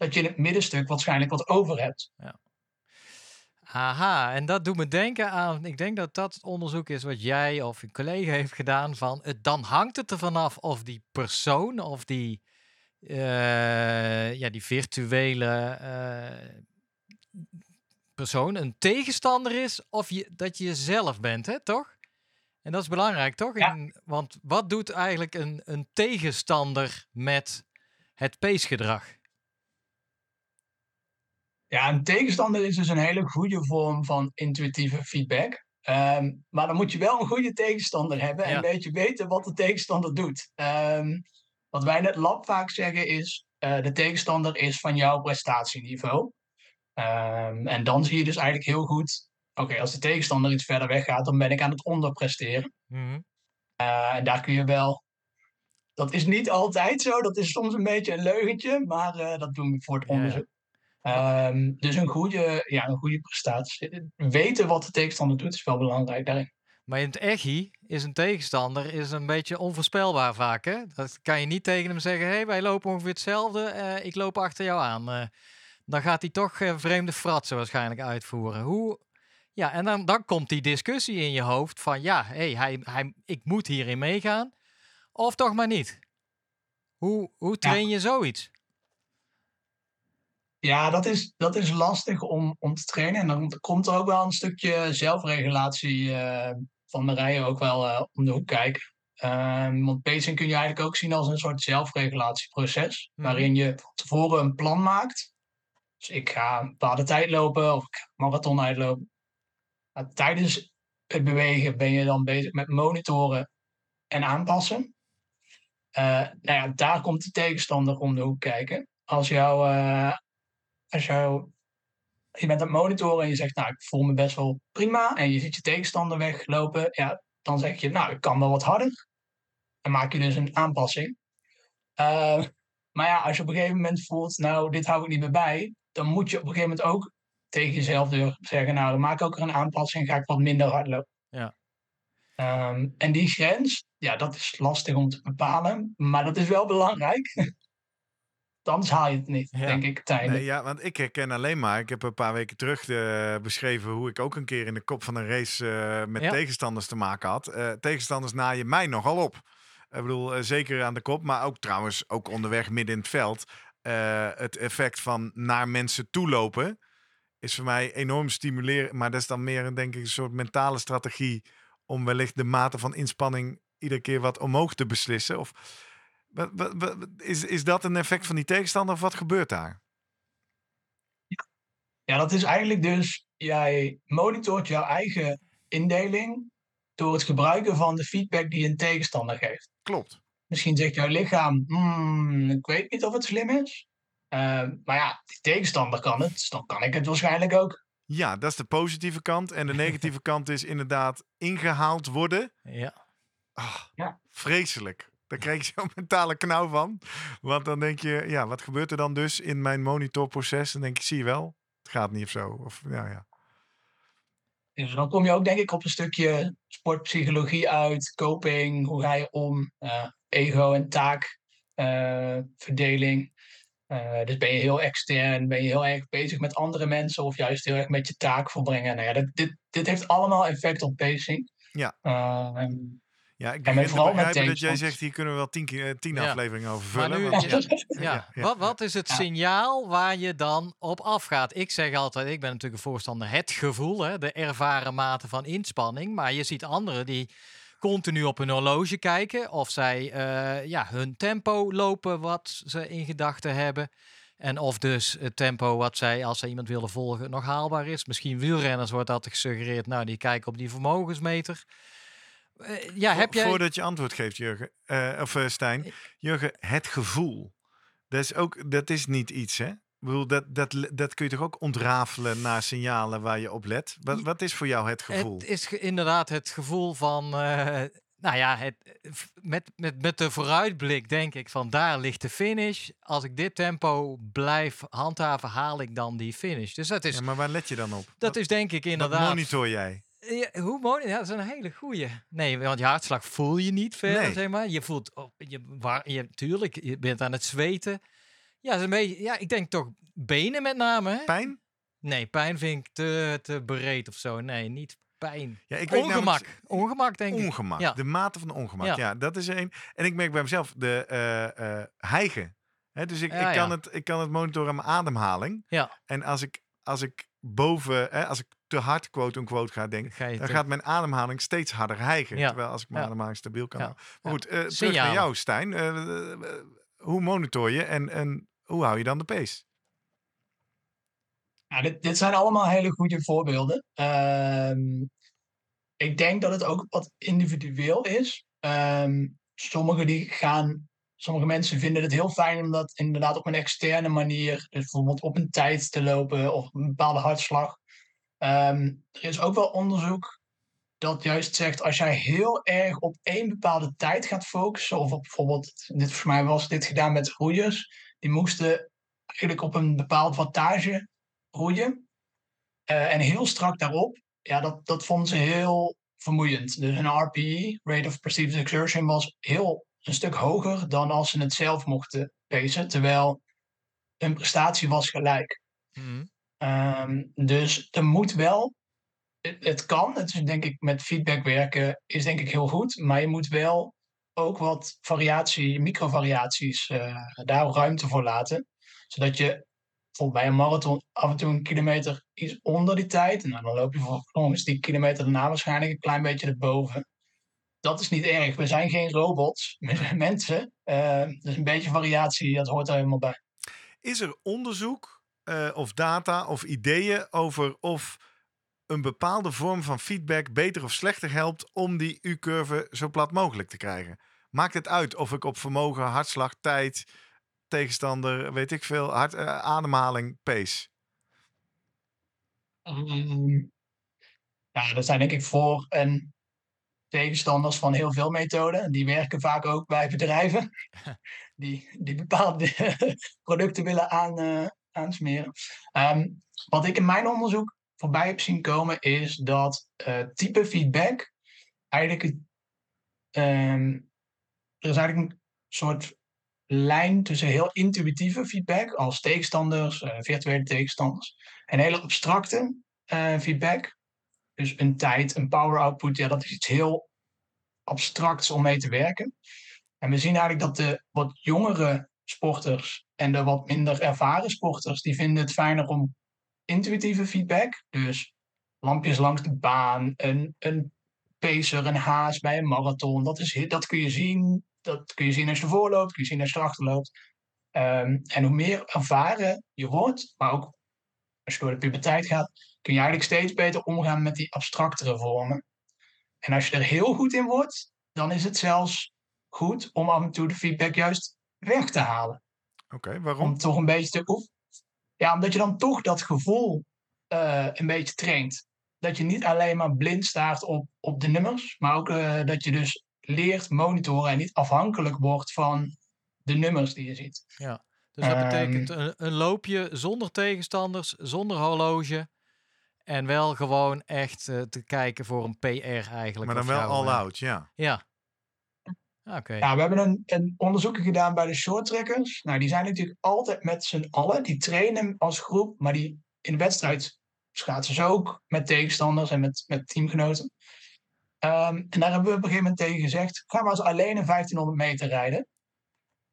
dat je in het middenstuk waarschijnlijk wat over hebt. Ja. Aha, en dat doet me denken aan, ik denk dat dat het onderzoek is wat jij of een collega heeft gedaan van, het, dan hangt het er vanaf of die persoon of die, uh, ja, die virtuele uh, persoon een tegenstander is of je, dat je jezelf bent, hè, toch? En dat is belangrijk, toch? Ja. Want wat doet eigenlijk een, een tegenstander met het peesgedrag? Ja, een tegenstander is dus een hele goede vorm van intuïtieve feedback. Um, maar dan moet je wel een goede tegenstander hebben en een beetje weten wat de tegenstander doet. Um, wat wij in het lab vaak zeggen is, uh, de tegenstander is van jouw prestatieniveau. Um, en dan zie je dus eigenlijk heel goed, oké, als de tegenstander iets verder weg gaat, dan ben ik aan het onderpresteren. Mm uh, en daar kun je wel, dat is niet altijd zo, dat is soms een beetje een leugentje, maar uh, dat doen we voor het onderzoek. Um, dus een goede, ja, een goede prestatie. Weten wat de tegenstander doet is wel belangrijk daarin. Maar in het echi is een tegenstander is een beetje onvoorspelbaar vaak. Hè? Dat kan je niet tegen hem zeggen: hé, hey, wij lopen ongeveer hetzelfde, uh, ik loop achter jou aan. Uh, dan gaat hij toch uh, vreemde fratsen waarschijnlijk uitvoeren. Hoe, ja, en dan, dan komt die discussie in je hoofd van: ja, hey, hij, hij, ik moet hierin meegaan. Of toch maar niet. Hoe, hoe train je zoiets? Ja, dat is, dat is lastig om, om te trainen. En dan komt er ook wel een stukje zelfregulatie uh, van Marije ook wel uh, om de hoek kijken. Um, want pacing kun je eigenlijk ook zien als een soort zelfregulatieproces. Mhm. Waarin je van tevoren een plan maakt. Dus ik ga een bepaalde tijd lopen of ik ga een marathon uitlopen. Maar tijdens het bewegen ben je dan bezig met monitoren en aanpassen. Uh, nou ja, daar komt de tegenstander om de hoek kijken. Als jouw als jou, je bent aan het monitoren en je zegt, nou, ik voel me best wel prima. En je ziet je tegenstander weglopen. Ja, dan zeg je, nou, ik kan wel wat harder. En maak je dus een aanpassing. Uh, maar ja, als je op een gegeven moment voelt, nou, dit hou ik niet meer bij. Dan moet je op een gegeven moment ook tegen jezelf zeggen, nou, dan maak ik ook er een aanpassing ga ik wat minder hard lopen. Ja. Um, en die grens, ja, dat is lastig om te bepalen. Maar dat is wel belangrijk. [LAUGHS] dan haal je het niet, denk ik, tijdelijk. Nee, ja, want ik herken alleen maar, ik heb een paar weken terug uh, beschreven hoe ik ook een keer in de kop van een race uh, met tegenstanders te maken had. Uh, tegenstanders naaien mij nogal op. Ik bedoel, zeker aan de kop, maar ook trouwens ook onderweg midden in het veld. het effect van naar mensen toelopen is voor mij enorm stimulerend. Maar dat is dan meer, denk ik, een soort mentale strategie om wellicht de mate van inspanning iedere keer wat omhoog te beslissen. Of is, is dat een effect van die tegenstander of wat gebeurt daar? Ja, dat is eigenlijk dus, jij monitort jouw eigen indeling door het gebruiken van de feedback die een tegenstander geeft. Klopt. Misschien zegt jouw lichaam, hmm, ik weet niet of het slim is. Uh, maar ja, die tegenstander kan het, dus dan kan ik het waarschijnlijk ook. Ja, dat is de positieve kant. En de negatieve [LAUGHS] kant is inderdaad ingehaald worden. Ja. Ah, ja. Vreselijk. Daar krijg je zo'n [LAUGHS] mentale knauw van. Want dan denk je, ja, wat gebeurt er dan dus in mijn monitorproces? Dan denk je, zie je wel, het gaat niet of zo. Of, ja, ja. Dus dan kom je ook denk ik op een stukje sportpsychologie uit, coping, hoe ga je om, uh, ego en taakverdeling. Uh, uh, dus ben je heel extern, ben je heel erg bezig met andere mensen of juist heel erg met je taak volbrengen. Nou ja, dit, dit, dit heeft allemaal effect op pacing. Ja. En, ja, ik begrijp vooral met dat jij zegt, hier kunnen we wel tien, eh, tien afleveringen over vullen. Nu, ja. ja. Wat, wat is het signaal waar je dan op afgaat? Ik zeg altijd, ik ben natuurlijk een voorstander, het gevoel, hè, de ervaren mate van inspanning. Maar je ziet anderen die continu op hun horloge kijken of zij uh, ja, hun tempo lopen wat ze in gedachten hebben. En of dus het tempo wat zij, als zij iemand willen volgen, nog haalbaar is. Misschien wielrenners wordt dat gesuggereerd. Nou, die kijken op die vermogensmeter. Uh, ja, heb jij... Voordat je antwoord geeft, Jurgen, uh, of uh, Stijn. Jurgen, het gevoel. Dat is, ook, dat is niet iets, hè? Ik bedoel, dat, dat, dat kun je toch ook ontrafelen naar signalen waar je op let? Wat, wat is voor jou het gevoel? Het is inderdaad het gevoel van nou ja, het, met, met, met de vooruitblik denk ik van daar ligt de finish. Als ik dit tempo blijf handhaven, haal ik dan die finish. Dus dat is. Ja, maar waar let je dan op? Dat is denk ik inderdaad. Wat monitor jij? Ja, hoe monitor? Ja, dat is een hele goeie. Nee, want je hartslag voel je niet verder, nee. zeg maar. Je voelt, oh, je, waar, je, tuurlijk, je bent aan het zweten. Ja, is een beetje, ja, ik denk toch benen met name. Hè? Pijn? Nee, pijn vind ik te, te breed of zo. Nee, niet pijn. Ja, ik ongemak. Weet ongemak, denk ik. Ongemak. Ja. De mate van ongemak. Ja, dat is één. En ik merk bij mezelf de uh, uh, hijgen. Hè, dus ik, ik, kan het, ik kan het monitoren aan mijn ademhaling. Ja. En als ik, als ik boven, hè, als ik te hard quote unquote ga denken, Ga dan gaat mijn ademhaling steeds harder hijgen. Ja. Terwijl als ik mijn ademhaling stabiel kan houden. Maar goed, uh, terug naar jou, Stijn. hoe monitor je en, en hoe hou je dan de pace? Ja, dit, dit zijn allemaal hele goede voorbeelden. Um, ik denk dat het ook wat individueel is. Um, sommigen die gaan, sommige mensen vinden het heel fijn om dat inderdaad op een externe manier, dus bijvoorbeeld op een tijd te lopen of een bepaalde hartslag. Um, er is ook wel onderzoek dat juist zegt als jij heel erg op één bepaalde tijd gaat focussen, of op bijvoorbeeld, dit voor mij was dit gedaan met roeiers, die moesten eigenlijk op een bepaald wattage roeien. Uh, en heel strak daarop ja, dat, dat vond ze heel vermoeiend. Dus een RPE, Rate of Perceived Exertion, was heel een stuk hoger dan als ze het zelf mochten pacen, terwijl hun prestatie was gelijk. Mm. Um, dus er moet wel, het, kan, het denk ik met feedback werken is denk ik heel goed, maar je moet wel ook wat variatie, microvariaties, uh, daar ruimte voor laten, zodat je bijvoorbeeld bij een marathon af en toe een kilometer iets onder die tijd. En nou, dan loop je vervolgens die kilometer daarna waarschijnlijk een klein beetje erboven. Dat is niet erg. We zijn geen robots, [LAUGHS] we zijn mensen. Uh, dus een beetje variatie, dat hoort er helemaal bij. Is er onderzoek uh, of data of ideeën over of een bepaalde vorm van feedback beter of slechter helpt om die U-curve zo plat mogelijk te krijgen? Maakt het uit of ik op vermogen, hartslag, tijd, tegenstander, weet ik veel, hard, uh, ademhaling, pace? Um, ja, dat zijn denk ik voor- en tegenstanders van heel veel methoden. Die werken vaak ook bij bedrijven [LAUGHS] die, die bepaalde [LAUGHS] producten willen aan, uh, aansmeren. Um, wat ik in mijn onderzoek voorbij heb zien komen, is dat uh, type feedback eigenlijk. Um, er is eigenlijk een soort lijn tussen heel intuïtieve feedback als tegenstanders, uh, virtuele tegenstanders, en hele abstracte uh, feedback. Dus een tijd, een power output, ja, dat is iets heel abstracts om mee te werken. En we zien eigenlijk dat de wat jongere sporters en de wat minder ervaren sporters, die vinden het fijner om intuïtieve feedback, dus lampjes langs de baan, een, een pacer, een haas bij een marathon, dat, is, dat kun je zien dat kun je zien als je voorloopt, kun je zien als je erachter loopt. Um, en hoe meer ervaren je wordt, maar ook als je door de puberteit gaat, kun je eigenlijk steeds beter omgaan met die abstractere vormen. En als je er heel goed in wordt, dan is het zelfs goed om af en toe de feedback juist weg te halen. Oké, waarom? Om toch een beetje te Ja, omdat je dan toch dat gevoel uh, een beetje traint. Dat je niet alleen maar blind staart op, op de nummers, maar ook uh, dat je dus leert monitoren en niet afhankelijk wordt van de nummers die je ziet. Ja, dus dat betekent ehm, een, een, loopje zonder tegenstanders, zonder horloge. En wel gewoon echt uh, te kijken voor een PR eigenlijk. Maar dan wel all-out, ja. Ja. Oké. Ja, we hebben een, een onderzoek gedaan bij de shorttrekkers. Nou, die zijn natuurlijk altijd met z'n allen. Die trainen als groep, maar die in de wedstrijd schaatsen ze ook met tegenstanders en met, met teamgenoten. Um, en daar hebben we op een gegeven moment tegen gezegd: ga maar eens alleen een 1500 meter rijden.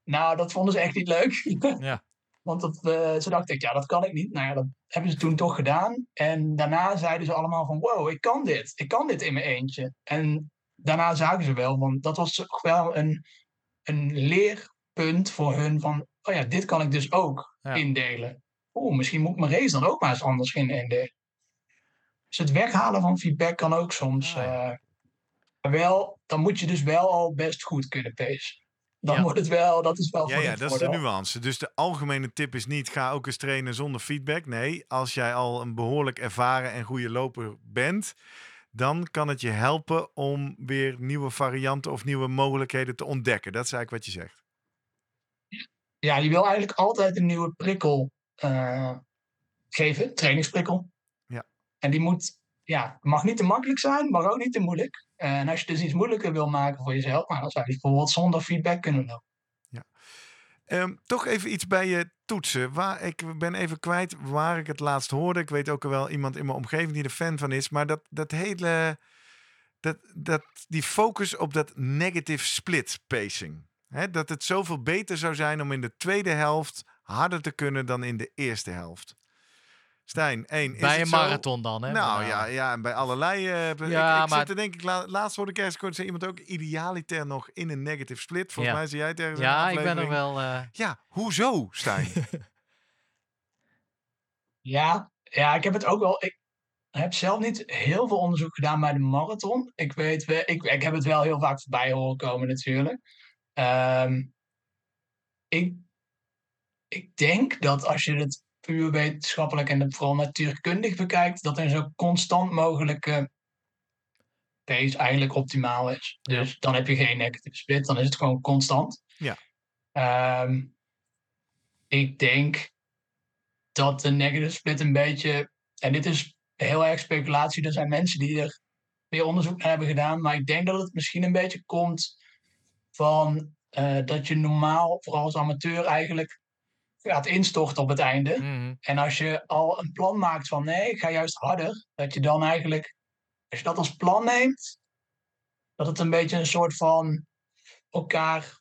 Nou, dat vonden ze echt niet leuk. [LAUGHS] ja. Want dat, uh, ze dachten, ja, dat kan ik niet. Nou ja, dat hebben ze toen toch gedaan. En daarna zeiden ze allemaal van, wow, ik kan dit. Ik kan dit in mijn eentje. En daarna zagen ze wel, want dat was toch wel een, een leerpunt voor hun van, oh ja, dit kan ik dus ook. Ja. indelen. Oeh, misschien moet ik mijn race dan ook maar eens anders gaan indelen. Dus het weghalen van feedback kan ook soms. Ah, ja. eh, wel, dan moet je dus wel al best goed kunnen pacen. Dan Ja. wordt het wel, dat is wel Ja, ja, dat is de nuance. Dus de algemene tip is niet: ga ook eens trainen zonder feedback. Nee, als jij al een behoorlijk ervaren en goede loper bent, dan kan het je helpen om weer nieuwe varianten of nieuwe mogelijkheden te ontdekken. Dat is eigenlijk wat je zegt. Ja, je wil eigenlijk altijd een nieuwe prikkel eh, geven, trainingsprikkel. Ja. En die moet, ja, mag niet te makkelijk zijn, maar ook niet te moeilijk. En als je dus iets moeilijker wil maken voor jezelf, nou, dan zou je bijvoorbeeld zonder feedback kunnen lopen. Ehm, toch even iets bij je toetsen. Waar, ik ben even kwijt waar ik het laatst hoorde. Ik weet ook wel iemand in mijn omgeving die er fan van is. Maar dat, dat hele. Dat, dat, die focus op dat negative split pacing. Dat het zoveel beter zou zijn om in de tweede helft harder te kunnen dan in de eerste helft. Stijn, één. Is Bij het een zo? marathon dan, hè? Nou ja, ja, en bij allerlei. eh, ik, Ja, ik maar- zit te denken, ik la- laatst hoorde ik ergens kort zei iemand ook idealiter nog in een negative split. Volgens Ja. mij zie jij het ergens Ja, ik ben er aflevering. wel... eh, Ja, hoezo, Stijn? [LAUGHS] Ja, ja, ik heb het ook wel. Ik heb zelf niet heel veel onderzoek gedaan bij de marathon. Ik weet, ik, ik heb het wel heel vaak voorbij horen komen, natuurlijk. Ehm, ik, ik denk dat als je het puur wetenschappelijk en vooral natuurkundig bekijkt, dat een zo constant mogelijke pace eigenlijk optimaal is. Ja. Dus dan heb je geen negative split, dan is het gewoon constant. Ja. Ehm, ik denk dat de negative split een beetje, en dit is heel erg speculatie, er zijn mensen die er weer onderzoek naar hebben gedaan, maar ik denk dat het misschien een beetje komt van eh, dat je normaal, vooral als amateur, eigenlijk gaat instorten op het einde. mhm. En als je al een plan maakt van nee, ik ga juist harder, dat je dan eigenlijk, als je dat als plan neemt, dat het een beetje een soort van elkaar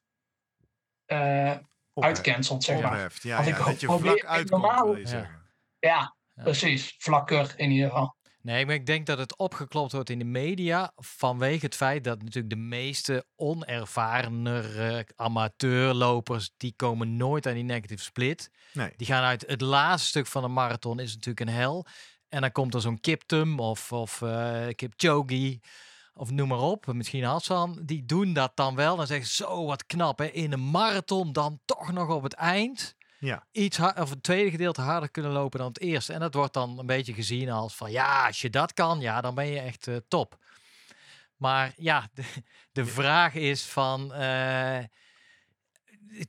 eh, uitcancelt, zeg maar. Ja, Als ja, ik dat je probeer- vlak uitkomt, normaal-. Ja, Ja. precies. Vlakker in ieder geval. Nee, maar ik denk dat het opgeklopt wordt in de media vanwege het feit dat natuurlijk de meeste onervarenere amateurlopers, die komen nooit aan die negative split. Nee. Die gaan uit het laatste stuk van een marathon is natuurlijk een hel. En dan komt er zo'n Kiptum of, of Kipchoge of noem maar op, misschien Hassan. Die doen dat dan wel. Dan zeggen ze, zo wat knap hè. In een marathon dan toch nog op het eind Ja. iets of het tweede gedeelte harder kunnen lopen dan het eerste. En dat wordt dan een beetje gezien als van ja, als je dat kan, ja, dan ben je echt eh, top. Maar ja, [LAUGHS] de, de vraag is van eh,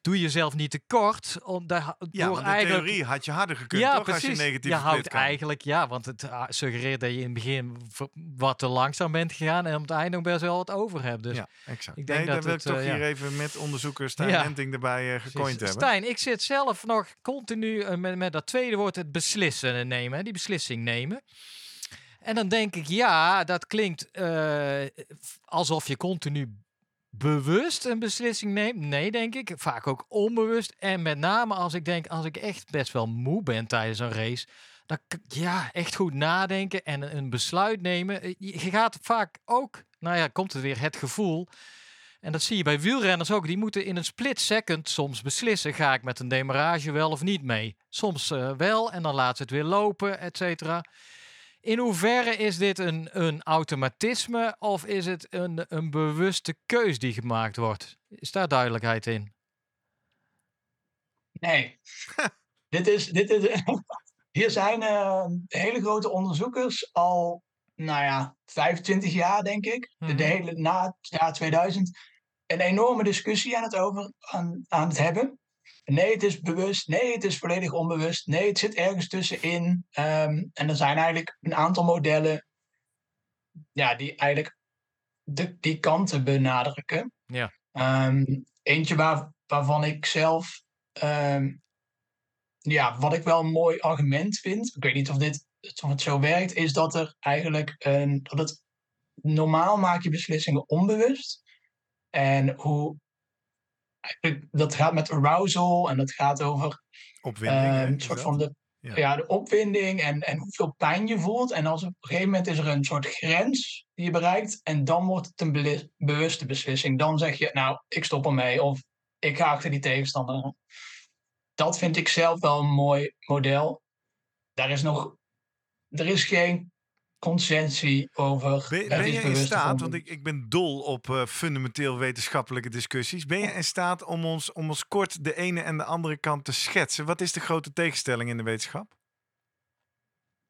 doe jezelf niet tekort om daar Ja, door eigenlijk theorie had je harder gekund, ja, toch? precies. Als je negatieve je houdt eigenlijk, ja, want het ah, suggereert dat je in het begin wat te langzaam bent gegaan en op het einde nog best wel wat over hebt. Dus ja, exact. ik denk nee, dat wil het, ik toch eh, hier ja. even met onderzoeker Stijn Ja. Henting erbij Precies. gecoind hebben. Stijn, ik zit zelf nog continu eh, met, met dat tweede woord, het beslissen nemen, hè, die beslissing nemen. En dan denk ik, ja, dat klinkt alsof je continu bewust een beslissing neemt. Nee, denk ik. Vaak ook onbewust. En met name als ik denk, als ik echt best wel moe ben tijdens een race. Dan ja, echt goed nadenken en een besluit nemen. Eh, Je gaat vaak ook, nou ja, komt het weer, het gevoel. En dat zie je bij wielrenners ook. Die moeten in een split second soms beslissen: ga ik met een demarrage wel of niet mee? Soms eh, wel en dan laat ze het weer lopen, et cetera. In hoeverre is dit een, een automatisme of is het een, een bewuste keus die gemaakt wordt? Is daar duidelijkheid in? Nee. [LAUGHS] dit is, dit is, [LAUGHS] hier zijn eh, hele grote onderzoekers al, nou ja, 25 jaar denk ik. De- Mhm. De hele, na het jaar 2000. Een enorme discussie aan het, over, aan, aan het hebben. Nee, het is bewust. Nee, het is volledig onbewust. Nee, het zit ergens tussenin. Ehm, en er zijn eigenlijk een aantal modellen ja, die eigenlijk de, die kanten benadrukken. Ja. Ehm, eentje waar, waarvan ik zelf, ehm, ja, wat ik wel een mooi argument vind, ik weet niet of, dit, of het zo werkt, is dat er eigenlijk een, dat het normaal maak je beslissingen onbewust. En hoe, dat gaat met arousal en dat gaat over Opwinding. eh, een is soort van de, Ja. ja. de opwinding en, en hoeveel pijn je voelt. En als op een gegeven moment is er een soort grens die je bereikt. En dan wordt het een bewuste beslissing. Dan zeg je, nou, ik stop ermee. Of ik ga achter die tegenstander. dat vind ik zelf wel een mooi model. Daar is nog, er is geen consensie over. Ben, ben je in staat, want ik, ik ben dol op uh, fundamenteel wetenschappelijke discussies. Ben je in staat om ons, om ons kort de ene en de andere kant te schetsen? Wat is de grote tegenstelling in de wetenschap?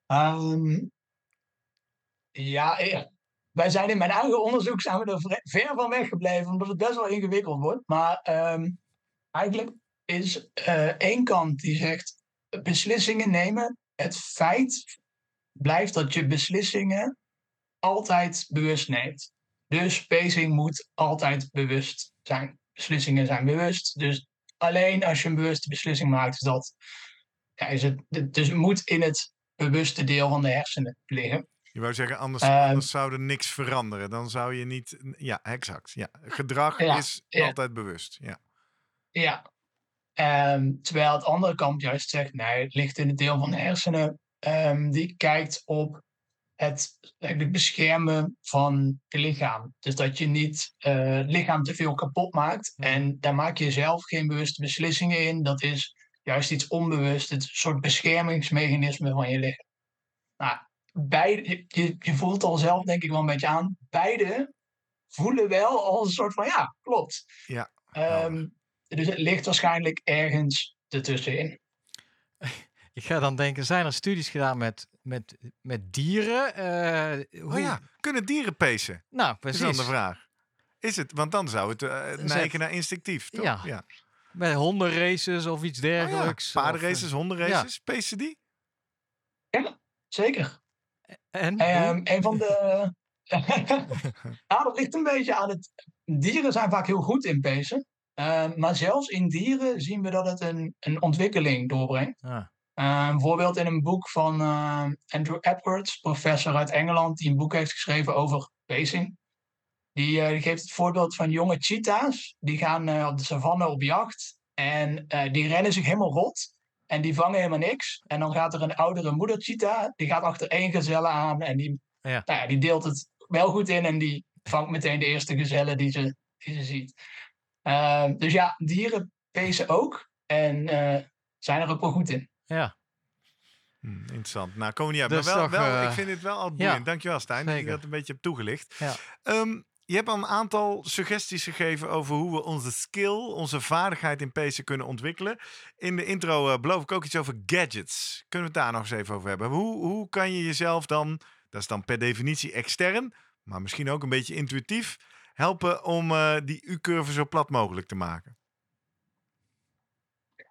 Um, ja, wij zijn in mijn eigen onderzoek zijn we er ver van weggebleven, omdat het best wel ingewikkeld wordt. Maar um, eigenlijk is uh, één kant die zegt beslissingen nemen. Het feit blijft dat je beslissingen altijd bewust neemt. Dus pacing moet altijd bewust zijn. Beslissingen zijn bewust. Dus alleen als je een bewuste beslissing maakt, is dat. Ja, is het, dus het moet in het bewuste deel van de hersenen liggen. Je wou zeggen, anders, uh, anders zou er niks veranderen. Dan zou je niet. Ja, exact. Ja. Gedrag is altijd bewust. Ja. Ja. Um, terwijl het andere kant juist zegt: nee, het ligt in het deel van de hersenen um, die kijkt op het eigenlijk beschermen van je lichaam. Dus dat je niet uh, het lichaam te veel kapot maakt. En daar maak je zelf geen bewuste beslissingen in. Dat is juist iets onbewust, het soort beschermingsmechanisme van je lichaam. Nou, beide, je, je voelt al zelf denk ik wel een beetje aan. Beide voelen wel als een soort van ja, klopt. Ja. Um, dus het ligt waarschijnlijk ergens ertussenin. [LAUGHS] Ik ga dan denken, zijn er studies gedaan met, met, met dieren? Uh, hoe... Oh ja, kunnen dieren pezen? Nou, precies. Is dan de vraag. Is het? Want dan zou het uh, neigen naar instinctief, toch? Ja. ja. Met hondenraces of iets dergelijks. Oh ja. Paardenraces, hondenraces, ja. pezen die? Ja, zeker. En? Um, een van de... ah, [LAUGHS] dat ligt een beetje aan het... Dieren zijn vaak heel goed in pezen. Uh, maar zelfs in dieren zien we dat het een, een ontwikkeling doorbrengt. Ah. Uh, een voorbeeld in een boek van uh, Andrew Edwards, professor uit Engeland, die een boek heeft geschreven over pacing. Die, die geeft het voorbeeld van jonge cheetahs. Die gaan op de savanne op jacht en die rennen zich helemaal rot. En die vangen helemaal niks. En dan gaat er een oudere moeder cheetah, die gaat achter één gazelle aan en die, ja. Nou ja, die deelt het wel goed in en die vangt meteen de eerste gazelle die ze, die ze ziet. Dus ja, dieren pezen ook en zijn er ook wel goed in. Ja. Hmm, interessant. Nou, komen we niet uit. Dus maar wel, wel uh, ik vind het wel al boeiend. Ja, Dankjewel, Stijn. Dat je dat een beetje hebt toegelicht. Ja. Um, je hebt al een aantal suggesties gegeven over hoe we onze skill, onze vaardigheid in pezen kunnen ontwikkelen. In de intro uh, beloof ik ook iets over gadgets. Kunnen we het daar nog eens even over hebben? Hoe, hoe kan je jezelf dan, dat is dan per definitie extern, maar misschien ook een beetje intuïtief, helpen om uh, die U-curve zo plat mogelijk te maken?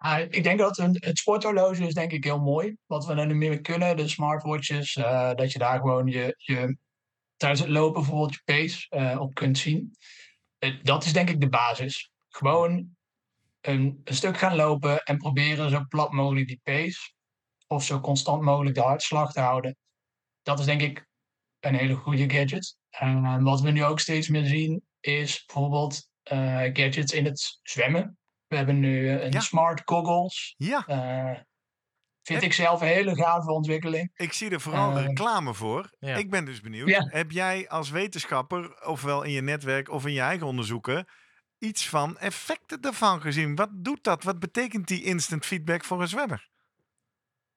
Uh, ik denk dat een, het sporthorloge is denk ik heel mooi. Wat we nu meer kunnen, de smartwatches, uh, dat je daar gewoon je, je tijdens het lopen bijvoorbeeld je pace uh, op kunt zien. dat is denk ik de basis. Gewoon een, een, stuk gaan lopen en proberen zo plat mogelijk die pace of zo constant mogelijk de hartslag te houden. Dat is denk ik een hele goede gadget. En wat we nu ook steeds meer zien is bijvoorbeeld gadgets in het zwemmen. We hebben nu eh, smart goggles. Ja. Uh, vind ik zelf een hele gave ontwikkeling. Ik zie er vooral uh, reclame voor. Ja. Ik ben dus benieuwd. Ja. Heb jij als wetenschapper, ofwel in je netwerk of in je eigen onderzoeken, iets van effecten daarvan gezien? Wat doet dat? Wat betekent die instant feedback voor een zwemmer?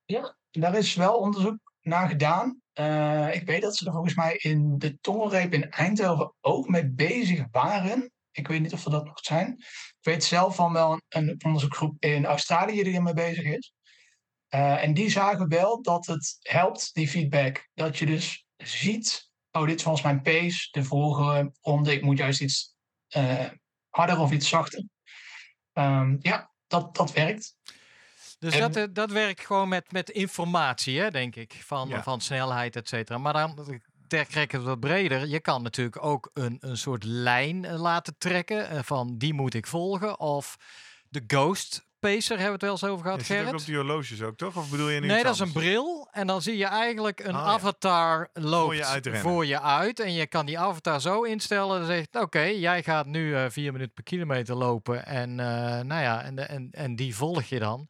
Ja, daar is wel onderzoek naar gedaan. Uh, ik weet dat ze er volgens mij in de tongelreep in Eindhoven ook mee bezig waren. Ik weet niet of er dat nog zijn. Ik weet zelf van wel een, een onderzoekgroep in Australië die ermee bezig is. Uh, en die zagen wel dat het helpt, die feedback. Dat je dus ziet, oh, dit was mijn pace, de vorige ronde, ik moet juist iets uh, harder of iets zachter. Um, ja, dat, dat werkt. Dus en, dat, dat werkt gewoon met, met informatie, hè, denk ik, van, ja. van snelheid, et cetera. Maar dan trekken het wat breder. Je kan natuurlijk ook een, een soort lijn eh, laten trekken uh, van die moet ik volgen. Of de ghost pacer hebben we het wel eens over gehad, Je zit ook op die horloges ook, toch? Of bedoel je Nee, dat is een bril. En dan zie je eigenlijk een oh, avatar ja. loopt voor je, uit voor je, uit En je kan die avatar zo instellen. Dan zegt, oké, okay, jij gaat nu uh, vier minuten per kilometer lopen. En, uh, nou ja, en, en, en die volg je dan.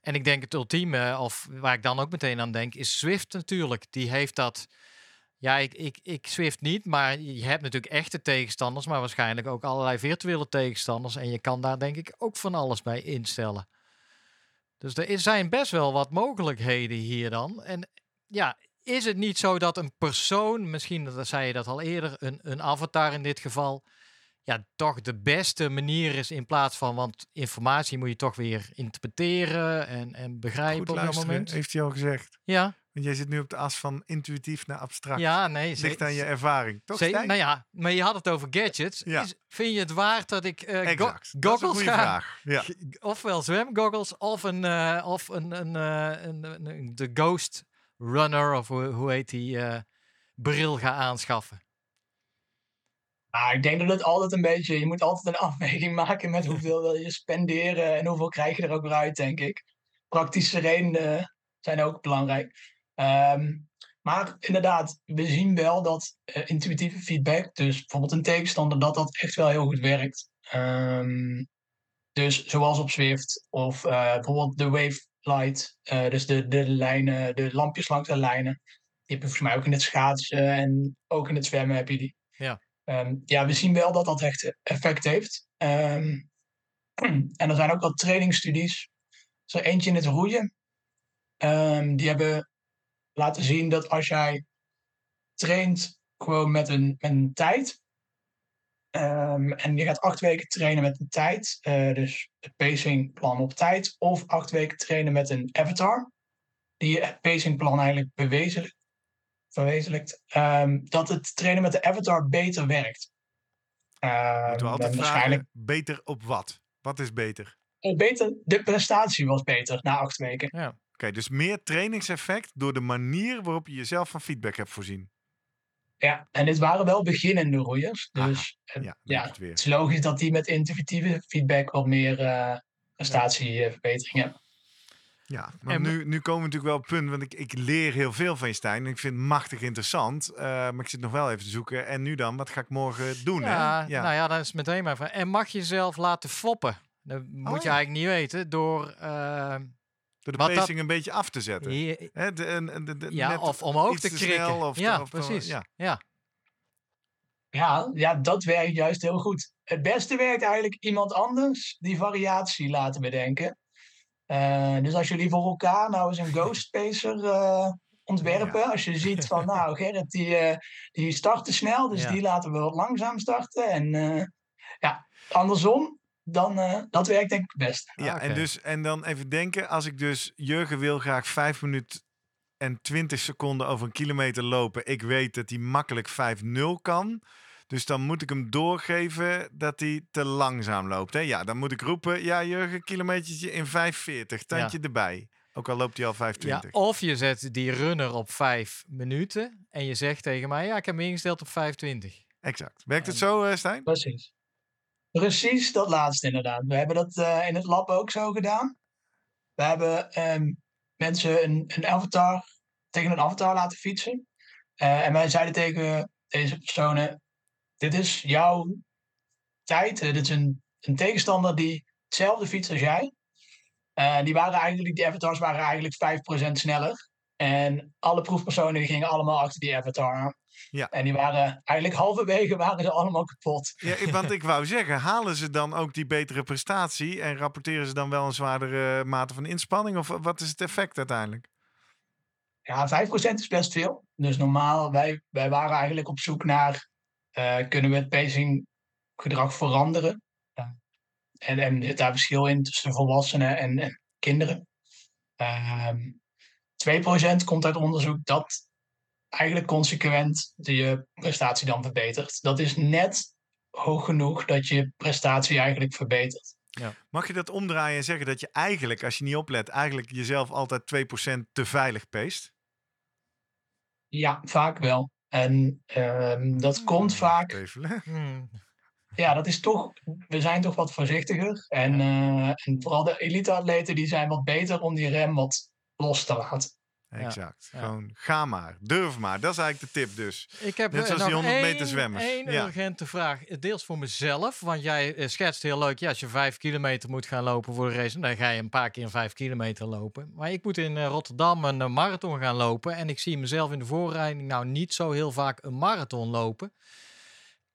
En ik denk het ultieme, of waar ik dan ook meteen aan denk, is Swift natuurlijk. Die heeft dat ja, ik, ik, ik Swift niet, maar je hebt natuurlijk echte tegenstanders, maar waarschijnlijk ook allerlei virtuele tegenstanders. En je kan daar denk ik ook van alles bij instellen. Dus er zijn best wel wat mogelijkheden hier dan. En ja, is het niet zo dat een persoon, misschien dat zei je dat al eerder, een, een avatar in dit geval, ja, toch de beste manier is in plaats van, want informatie moet je toch weer interpreteren en, en begrijpen Goed op dat moment. heeft hij al gezegd. Ja, Want jij zit nu op de as van intuïtief naar abstract. ja, nee. Ligt aan je ervaring. Toch, Stijn? nou ja, maar je had het over gadgets. Ja. Is, vind je het waard dat ik eh, go- een goggles ga vraag. Ja. Ofwel zwemgoggles of een, eh, of een, een, eh, een, een- een- de Ghost Runner of hoe, hoe heet die eh, bril ga aanschaffen. Maar ik denk dat het altijd een beetje, je moet altijd een [LAUGHS] afweging maken met hoeveel wil je spenderen en hoeveel krijg je er ook weer uit, denk ik. Praktische redenen zijn ook belangrijk. Ehm, maar inderdaad, we zien wel dat eh, intuïtieve feedback, dus bijvoorbeeld een tegenstander, dat dat echt wel heel goed werkt. Ehm, dus zoals op Swift of eh, bijvoorbeeld de Wave Light, eh, dus de, de lijnen, de lampjes langs de lijnen. Die heb je volgens mij ook in het schaatsen en ook in het zwemmen heb je die. Ehm, ja, we zien wel dat dat echt effect heeft. En er zijn ook wat trainingsstudies. Er is er eentje in het roeien. Die hebben laten zien dat als jij traint gewoon met een, met een tijd. ehm, en je gaat acht weken trainen met een tijd. eh, dus het pacingplan op tijd. Of acht weken trainen met een avatar. Die je pacingplan eigenlijk bewezenlijkt verwezenlijkt, ehm, dat het trainen met de avatar beter werkt. Ehm, Moeten we altijd en vragen, waarschijnlijk beter op wat? Wat is beter? oh, beter, de prestatie was beter na acht weken. Oké, dus meer trainingseffect door de manier waarop je jezelf van feedback hebt voorzien. Ja, en dit waren wel beginnende roeiers. Dus eh, Ja, ja, het weer. het is logisch dat die met intuïtieve feedback wat meer eh prestatieverbetering hebben. Ja, maar En- nu, nu komen we natuurlijk wel op het punt, want ik, ik leer heel veel van je, Stijn. En ik vind het machtig interessant, eh, maar ik zit nog wel even te zoeken. En nu dan, wat ga ik morgen doen? Ja, hè? nou ja, dat is meteen mijn vraag. En mag je jezelf laten foppen? Dat moet je ja. eigenlijk niet weten door... eh, Door de wat dat- pacing een beetje af te zetten. je- Hè, de, en- en de, de- ja, net of omhoog te te krikken. snel of te- ja, of te- precies. ja. ja. Ja, ja, dat werkt juist heel goed. Het beste werkt eigenlijk iemand anders die variatie laten bedenken. Eh, dus als jullie voor elkaar nou eens een Ghost Pacer eh, ontwerpen. Als je ziet van, [LAUGHS] nou, Gerrit die, eh die startte snel, dus Ja. die laten we wat langzaam starten. En eh, ja, andersom, dan eh, dat werkt denk ik het best. Ja, en, dus, en dan even denken, als ik dus, Jurgen wil graag 5 minuten en 20 seconden over een kilometer lopen. Ik weet dat hij makkelijk 5-0 kan. Dus dan moet ik hem doorgeven dat hij te langzaam loopt. Hè? Ja, dan moet ik roepen, ja Jurgen, kilometertje in 5,40, tandje erbij. Ook al loopt hij al 5,20. Ja, of je zet die runner op vijf minuten en je zegt tegen mij, ja, ik heb hem ingesteld op 25. Exact. Werkt het zo, eh, Stijn? Precies. Precies dat laatste inderdaad. We hebben dat eh, in het lab ook zo gedaan. We hebben ehm, mensen een, een avatar tegen een avatar laten fietsen. Eh, en wij zeiden tegen deze personen: Dit is jouw tijd. Eh, dit is een, een tegenstander die hetzelfde fietst als jij. Eh, die, waren eigenlijk, die avatars waren eigenlijk 5% sneller. En alle proefpersonen gingen allemaal achter die avatar aan. Ja. En die waren eigenlijk halverwege waren ze allemaal kapot. Ja, want ik wou zeggen, halen ze dan ook die betere prestatie en rapporteren ze dan wel een zwaardere mate van inspanning? Of wat is het effect uiteindelijk? Ja, 5% is best veel. Dus normaal, wij, wij waren eigenlijk op zoek naar, eh, kunnen we het pacinggedrag veranderen? Ja. En, en zit daar verschil in tussen volwassenen en, en kinderen? Ehm 2% komt uit onderzoek dat eigenlijk consequent je prestatie dan verbetert. Dat is net hoog genoeg dat je prestatie eigenlijk verbetert. Mag je dat omdraaien en zeggen dat je eigenlijk, als je niet oplet, eigenlijk jezelf altijd 2% te veilig peest? Ja, vaak wel. En ehm, dat komt vaak Twijfelen. [LAUGHS] Hmm. ja, dat is toch, we zijn toch wat voorzichtiger. En, eh, en vooral de elite-atleten die zijn wat beter om die rem wat los te laten. Exact. ja. Gewoon ga maar, durf maar. Dat is eigenlijk de tip dus. Ik heb Net eh, zoals die 100 meter zwemmers. Ja. urgente vraag. Deels voor mezelf, want jij eh, schetst heel leuk. Ja, als je vijf kilometer moet gaan lopen voor de race, dan ga je een paar keer een vijf kilometer lopen. Maar ik moet in eh, Rotterdam een eh, marathon gaan lopen. En ik zie mezelf in de voorrijding nou niet zo heel vaak een marathon lopen.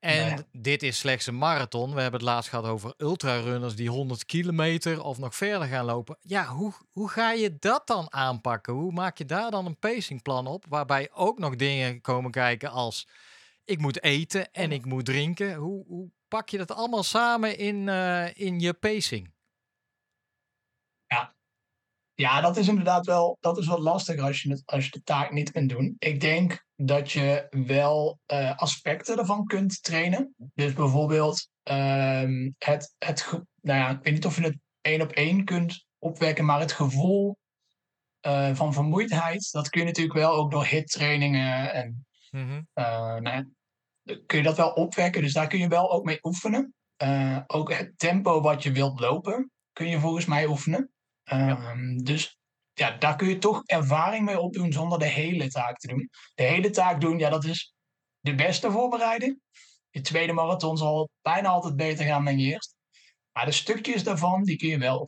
En Nou ja. dit is slechts een marathon. We hebben het laatst gehad over ultrarunners die 100 kilometer of nog verder gaan lopen. Ja, hoe, hoe ga je dat dan aanpakken? Hoe maak je daar dan een pacingplan op? Waarbij ook nog dingen komen kijken als ik moet eten en ik moet drinken. Hoe, hoe pak je dat allemaal samen in, eh, in je pacing? Ja, dat is inderdaad wel, dat is wat lastiger als je, het, als je de taak niet kunt doen. Ik denk dat je wel eh, aspecten ervan kunt trainen. Dus bijvoorbeeld ehm, het, het, nou ja, ik weet niet of je het één op één kunt opwekken, maar het gevoel eh, van vermoeidheid, dat kun je natuurlijk wel ook door hittrainingen en nou ja, dan kun je dat wel opwekken. Dus daar kun je wel ook mee oefenen. Ook het tempo wat je wilt lopen, kun je volgens mij oefenen. Ehm, Dus ja, daar kun je toch ervaring mee opdoen zonder de hele taak te doen. De hele taak doen, ja, dat is de beste voorbereiding. Je tweede marathon zal bijna altijd beter gaan dan je eerste. Maar de stukjes daarvan, die kun je wel.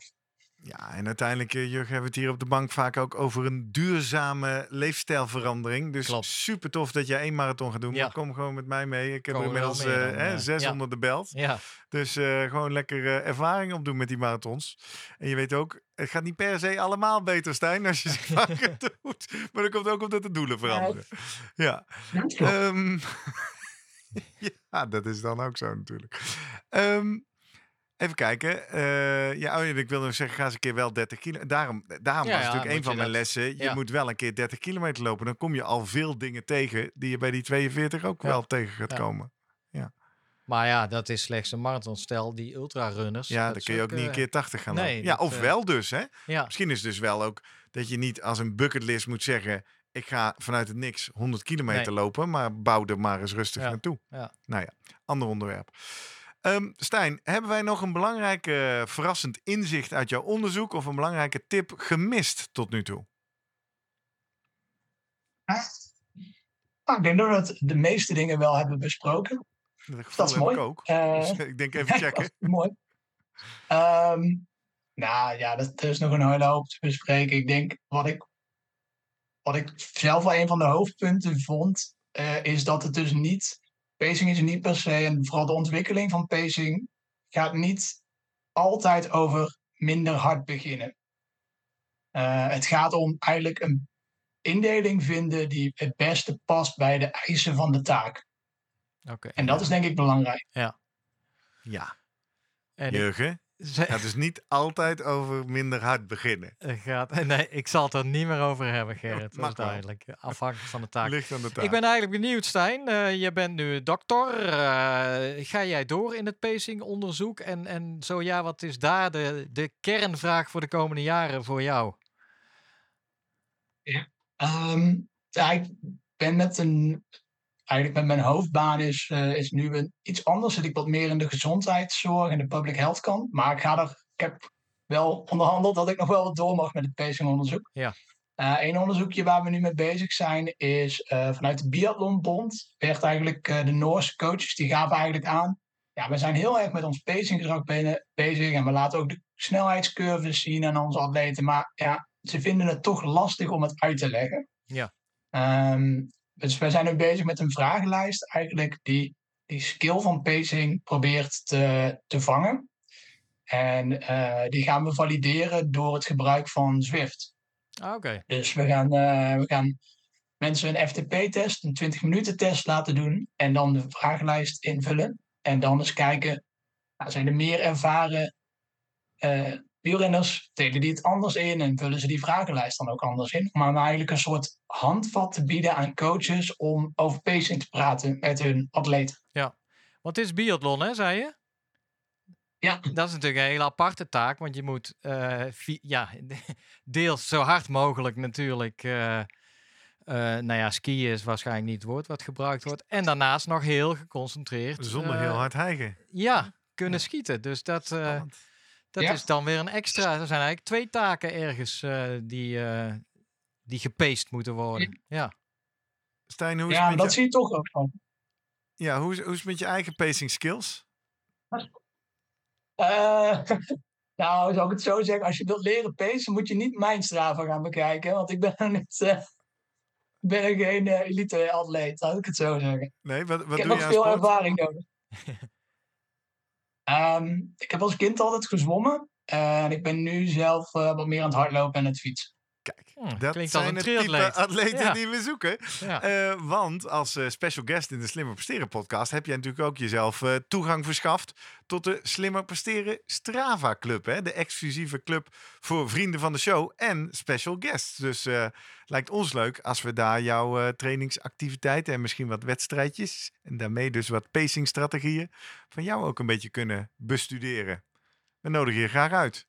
Ja, en uiteindelijk, eh, Jurgen, hebben we het hier op de bank vaak ook over een duurzame leefstijlverandering. Dus Klopt. super tof dat jij één marathon gaat doen. Ja. Maar kom gewoon met mij mee. Ik heb er inmiddels eh, hè, eh, zes ja. onder de belt. Ja, Dus eh, gewoon lekker eh, ervaring opdoen met die marathons. En je weet ook, het gaat niet per se allemaal beter, Stijn, als je ze [LAUGHS] vaker doet. Maar dat komt ook omdat de doelen veranderen. Ja. Ehm, [LAUGHS] ja, dat is dan ook zo natuurlijk. Ehm, even kijken. Eh, ja, oh, ja, ik wil nog zeggen, ga eens een keer wel 30 kilo. Daarom, daarom Ja, was ja, natuurlijk een van mijn lessen. Je ja. moet wel een keer 30 kilometer lopen. Dan kom je al veel dingen tegen die je bij die 42 ook Ja. wel tegen gaat Ja. komen. maar ja, dat is slechts een marathon. Stel, die ultrarunners. Ja, dan kun je ook niet een eh, keer 80 gaan nee, lopen. Ja, of eh, wel dus, hè? Ja, Misschien is het dus wel ook dat je niet als een bucketlist moet zeggen... ik ga vanuit het niks 100 kilometer Nee. lopen... maar bouw er maar eens rustig Ja, naartoe. ja. Nou ja, ander onderwerp. Ehm, Stijn, hebben wij nog een belangrijk verrassend inzicht uit jouw onderzoek... of een belangrijke tip gemist tot nu toe? Nou, ik denk dat we de meeste dingen wel hebben besproken. Dat is mooi. ik ook. Eh, [LAUGHS] Dus ik denk even [LAUGHS] checken. dat is mooi. Ehm, nou ja, dat, er is nog een hele hoop te bespreken. Ik denk wat ik, wat ik zelf wel een van de hoofdpunten vond, eh, is dat het dus niet. Pacing is niet per se, en vooral de ontwikkeling van pacing gaat niet altijd over minder hard beginnen. Eh, het gaat om eigenlijk een indeling vinden die het beste past bij de eisen van de taak. oké. En dat is denk ik belangrijk. Ja, En ik- Jurgen, ze- het gaat dus niet altijd over minder hard beginnen. [LAUGHS] het gaat, nee, ik zal het er niet meer over hebben, Gerrit. Dat is duidelijk. Afhankelijk van de taak. Ligt aan de taak. Ik ben eigenlijk benieuwd, Stijn. Eh, je bent nu dokter. Eh, ga jij door in het pacingonderzoek? En, en zo ja, wat is daar de, de kernvraag voor de komende jaren voor jou? Ehm, ja, ik ben met een. Eigenlijk met mijn hoofdbaan is, eh, is nu een, iets anders. Zit ik wat meer in de gezondheidszorg en de public health kant. Maar ik, ga er, ik heb wel onderhandeld dat ik nog wel wat door mag met het pacingonderzoek. Ja. Eén onderzoekje waar we nu mee bezig zijn is eh, vanuit de Biathlonbond. Werd eigenlijk de Noorse coaches die gaven eigenlijk aan. Ja, we zijn heel erg met ons pacinggedrag bezig. En we laten ook de snelheidscurves zien aan onze atleten. Maar ja, ze vinden het toch lastig om het uit te leggen. Ja. Ehm, dus wij zijn nu bezig met een vragenlijst eigenlijk die die skill van pacing probeert te, te vangen. En eh, die gaan we valideren door het gebruik van Zwift. Ah, Oké. Dus we gaan, eh, we gaan mensen een FTP-test, een 20 minuten test laten doen. En dan de vragenlijst invullen. En dan eens kijken, nou, zijn er meer ervaren eh wielrenners, delen die het anders in en vullen ze die vragenlijst dan ook anders in. Om aan eigenlijk een soort handvat te bieden aan coaches om over pacing te praten met hun atleten. Want het is biathlon, hè, zei je? Ja. Dat is natuurlijk een hele aparte taak, want je moet eh, ja, [LAUGHS] deels zo hard mogelijk natuurlijk. eh, eh, nou ja, skiën is waarschijnlijk niet het woord wat gebruikt wordt. En daarnaast nog heel geconcentreerd. Zonder heel hard hijgen. Ja, kunnen schieten. Dus dat, eh. Dat Ja. is dan weer een extra. Er zijn eigenlijk twee taken ergens eh, die, eh, die gepaced moeten worden. Ja. Stijn, hoe is, Ja, het met dat je, zie je toch ook van. ja, hoe, is, hoe is het met je eigen pacing skills? Eh, [LAUGHS] nou, zou ik het zo zeggen, als je wilt leren pacen, moet je niet mijn Strava gaan bekijken. Want ik ben [LAUGHS] niet, eh, ben geen uh, elite-atleet, laat ik het zo zeggen. Nee, wat, wat ik doe heb nog veel sport? ervaring nodig. [LAUGHS] um, ik heb als kind altijd gezwommen. En ik ben nu zelf uh, wat meer aan het hardlopen en het fietsen. Oh, dat zijn het type atleten die we zoeken. Ja. Uh, want als uh, special guest in de Slimmer Presteren podcast heb jij natuurlijk ook jezelf uh, toegang verschaft tot de Slimmer Presteren Strava Club. Hè? De exclusieve club voor vrienden van de show en special guests. Dus lijkt ons leuk als we daar jouw trainingsactiviteiten en misschien wat wedstrijdjes en daarmee dus wat pacingstrategieën van jou ook een beetje kunnen bestuderen. We nodigen je graag uit.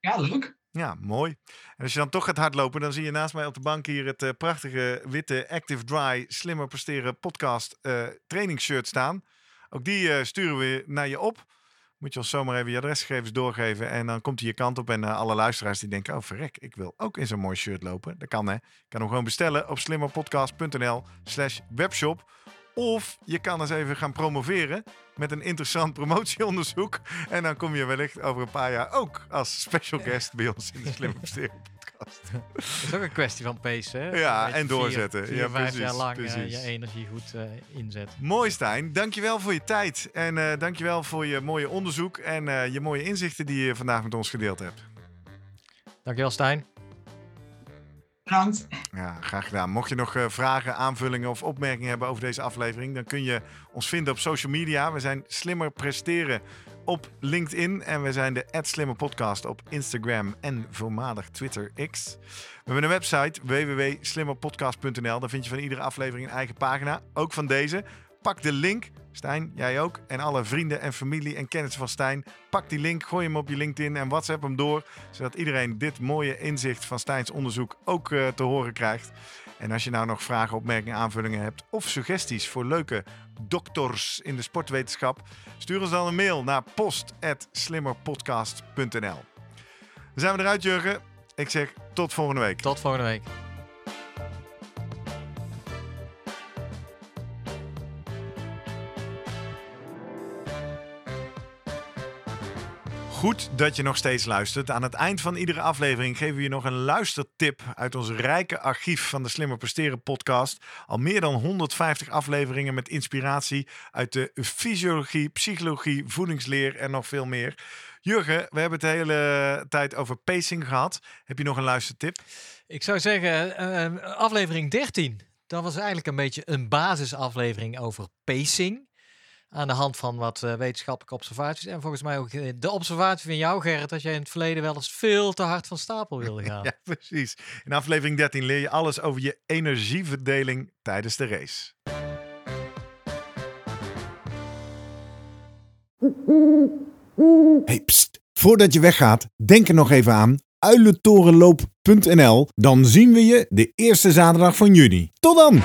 Ja, leuk. Ja, mooi. En als je dan toch gaat hardlopen, dan zie je naast mij op de bank hier het uh, prachtige witte Active Dry Slimmer Presteren podcast uh, trainingsshirt staan. Ook die uh, sturen we naar je op. Moet je ons zomaar even je adresgegevens doorgeven en dan komt hij je kant op. En alle luisteraars die denken, oh verrek, ik wil ook in zo'n mooi shirt lopen. Dat kan hè. Kan hem gewoon bestellen op slimmerpodcast.nl slash webshop. Of je kan eens even gaan promoveren met een interessant [LAUGHS] promotieonderzoek. En dan kom je wellicht over een paar jaar ook als special guest bij ons in de Slimme Presteren podcast. [LAUGHS] Dat is ook een kwestie van pace, hè? Ja, en doorzetten. Vier, ja, vijf precies, jaar lang. Uh, je energie goed uh, inzetten. Mooi Stijn, dankjewel voor je tijd. En uh, dankjewel voor je mooie onderzoek en je mooie inzichten die je vandaag met ons gedeeld hebt. Dankjewel Stijn. Ja, graag gedaan. Mocht je nog uh, vragen, aanvullingen of opmerkingen hebben over deze aflevering, dan kun je ons vinden op social media. We zijn Slimmer Presteren op LinkedIn en we zijn de Slimmer Podcast op Instagram en voormalig Twitter X. We hebben een website www.slimmerpodcast.nl. Daar vind je van iedere aflevering een eigen pagina, ook van deze. Pak de link Stijn, jij ook. En alle vrienden en familie en kennissen van Stijn. Pak die link, gooi hem op je LinkedIn en WhatsApp hem door. Zodat iedereen dit mooie inzicht van Stijns onderzoek ook uh, te horen krijgt. En als je nou nog vragen, opmerkingen, aanvullingen hebt of suggesties voor leuke dokters in de sportwetenschap, stuur ons dan een mail naar post.slimmerpodcast.nl. Dan zijn we eruit, Jurgen. Ik zeg tot volgende week. Tot volgende week. Goed dat je nog steeds luistert. Aan het eind van iedere aflevering geven we je nog een luistertip uit ons rijke archief van de Slimmer Presteren podcast. Al meer dan 150 afleveringen met inspiratie uit de fysiologie, psychologie, voedingsleer en nog veel meer. Jurgen, we hebben het de hele tijd over pacing gehad. Heb je nog een luistertip? Ik zou zeggen, uh, aflevering 13. Dat was eigenlijk een beetje een basisaflevering over pacing aan de hand van wat uh, wetenschappelijke observaties. En volgens mij ook eh, de observatie van jou, Gerrit, dat jij in het verleden wel eens veel te hard van stapel wilde [LAUGHS] gaan. ja, precies. In aflevering 13 leer je alles over je energieverdeling tijdens de race. Hey, pst. Voordat je weggaat, denk er nog even aan uilentorenloop.nl. Dan zien we je de eerste zaterdag van juni. Tot dan!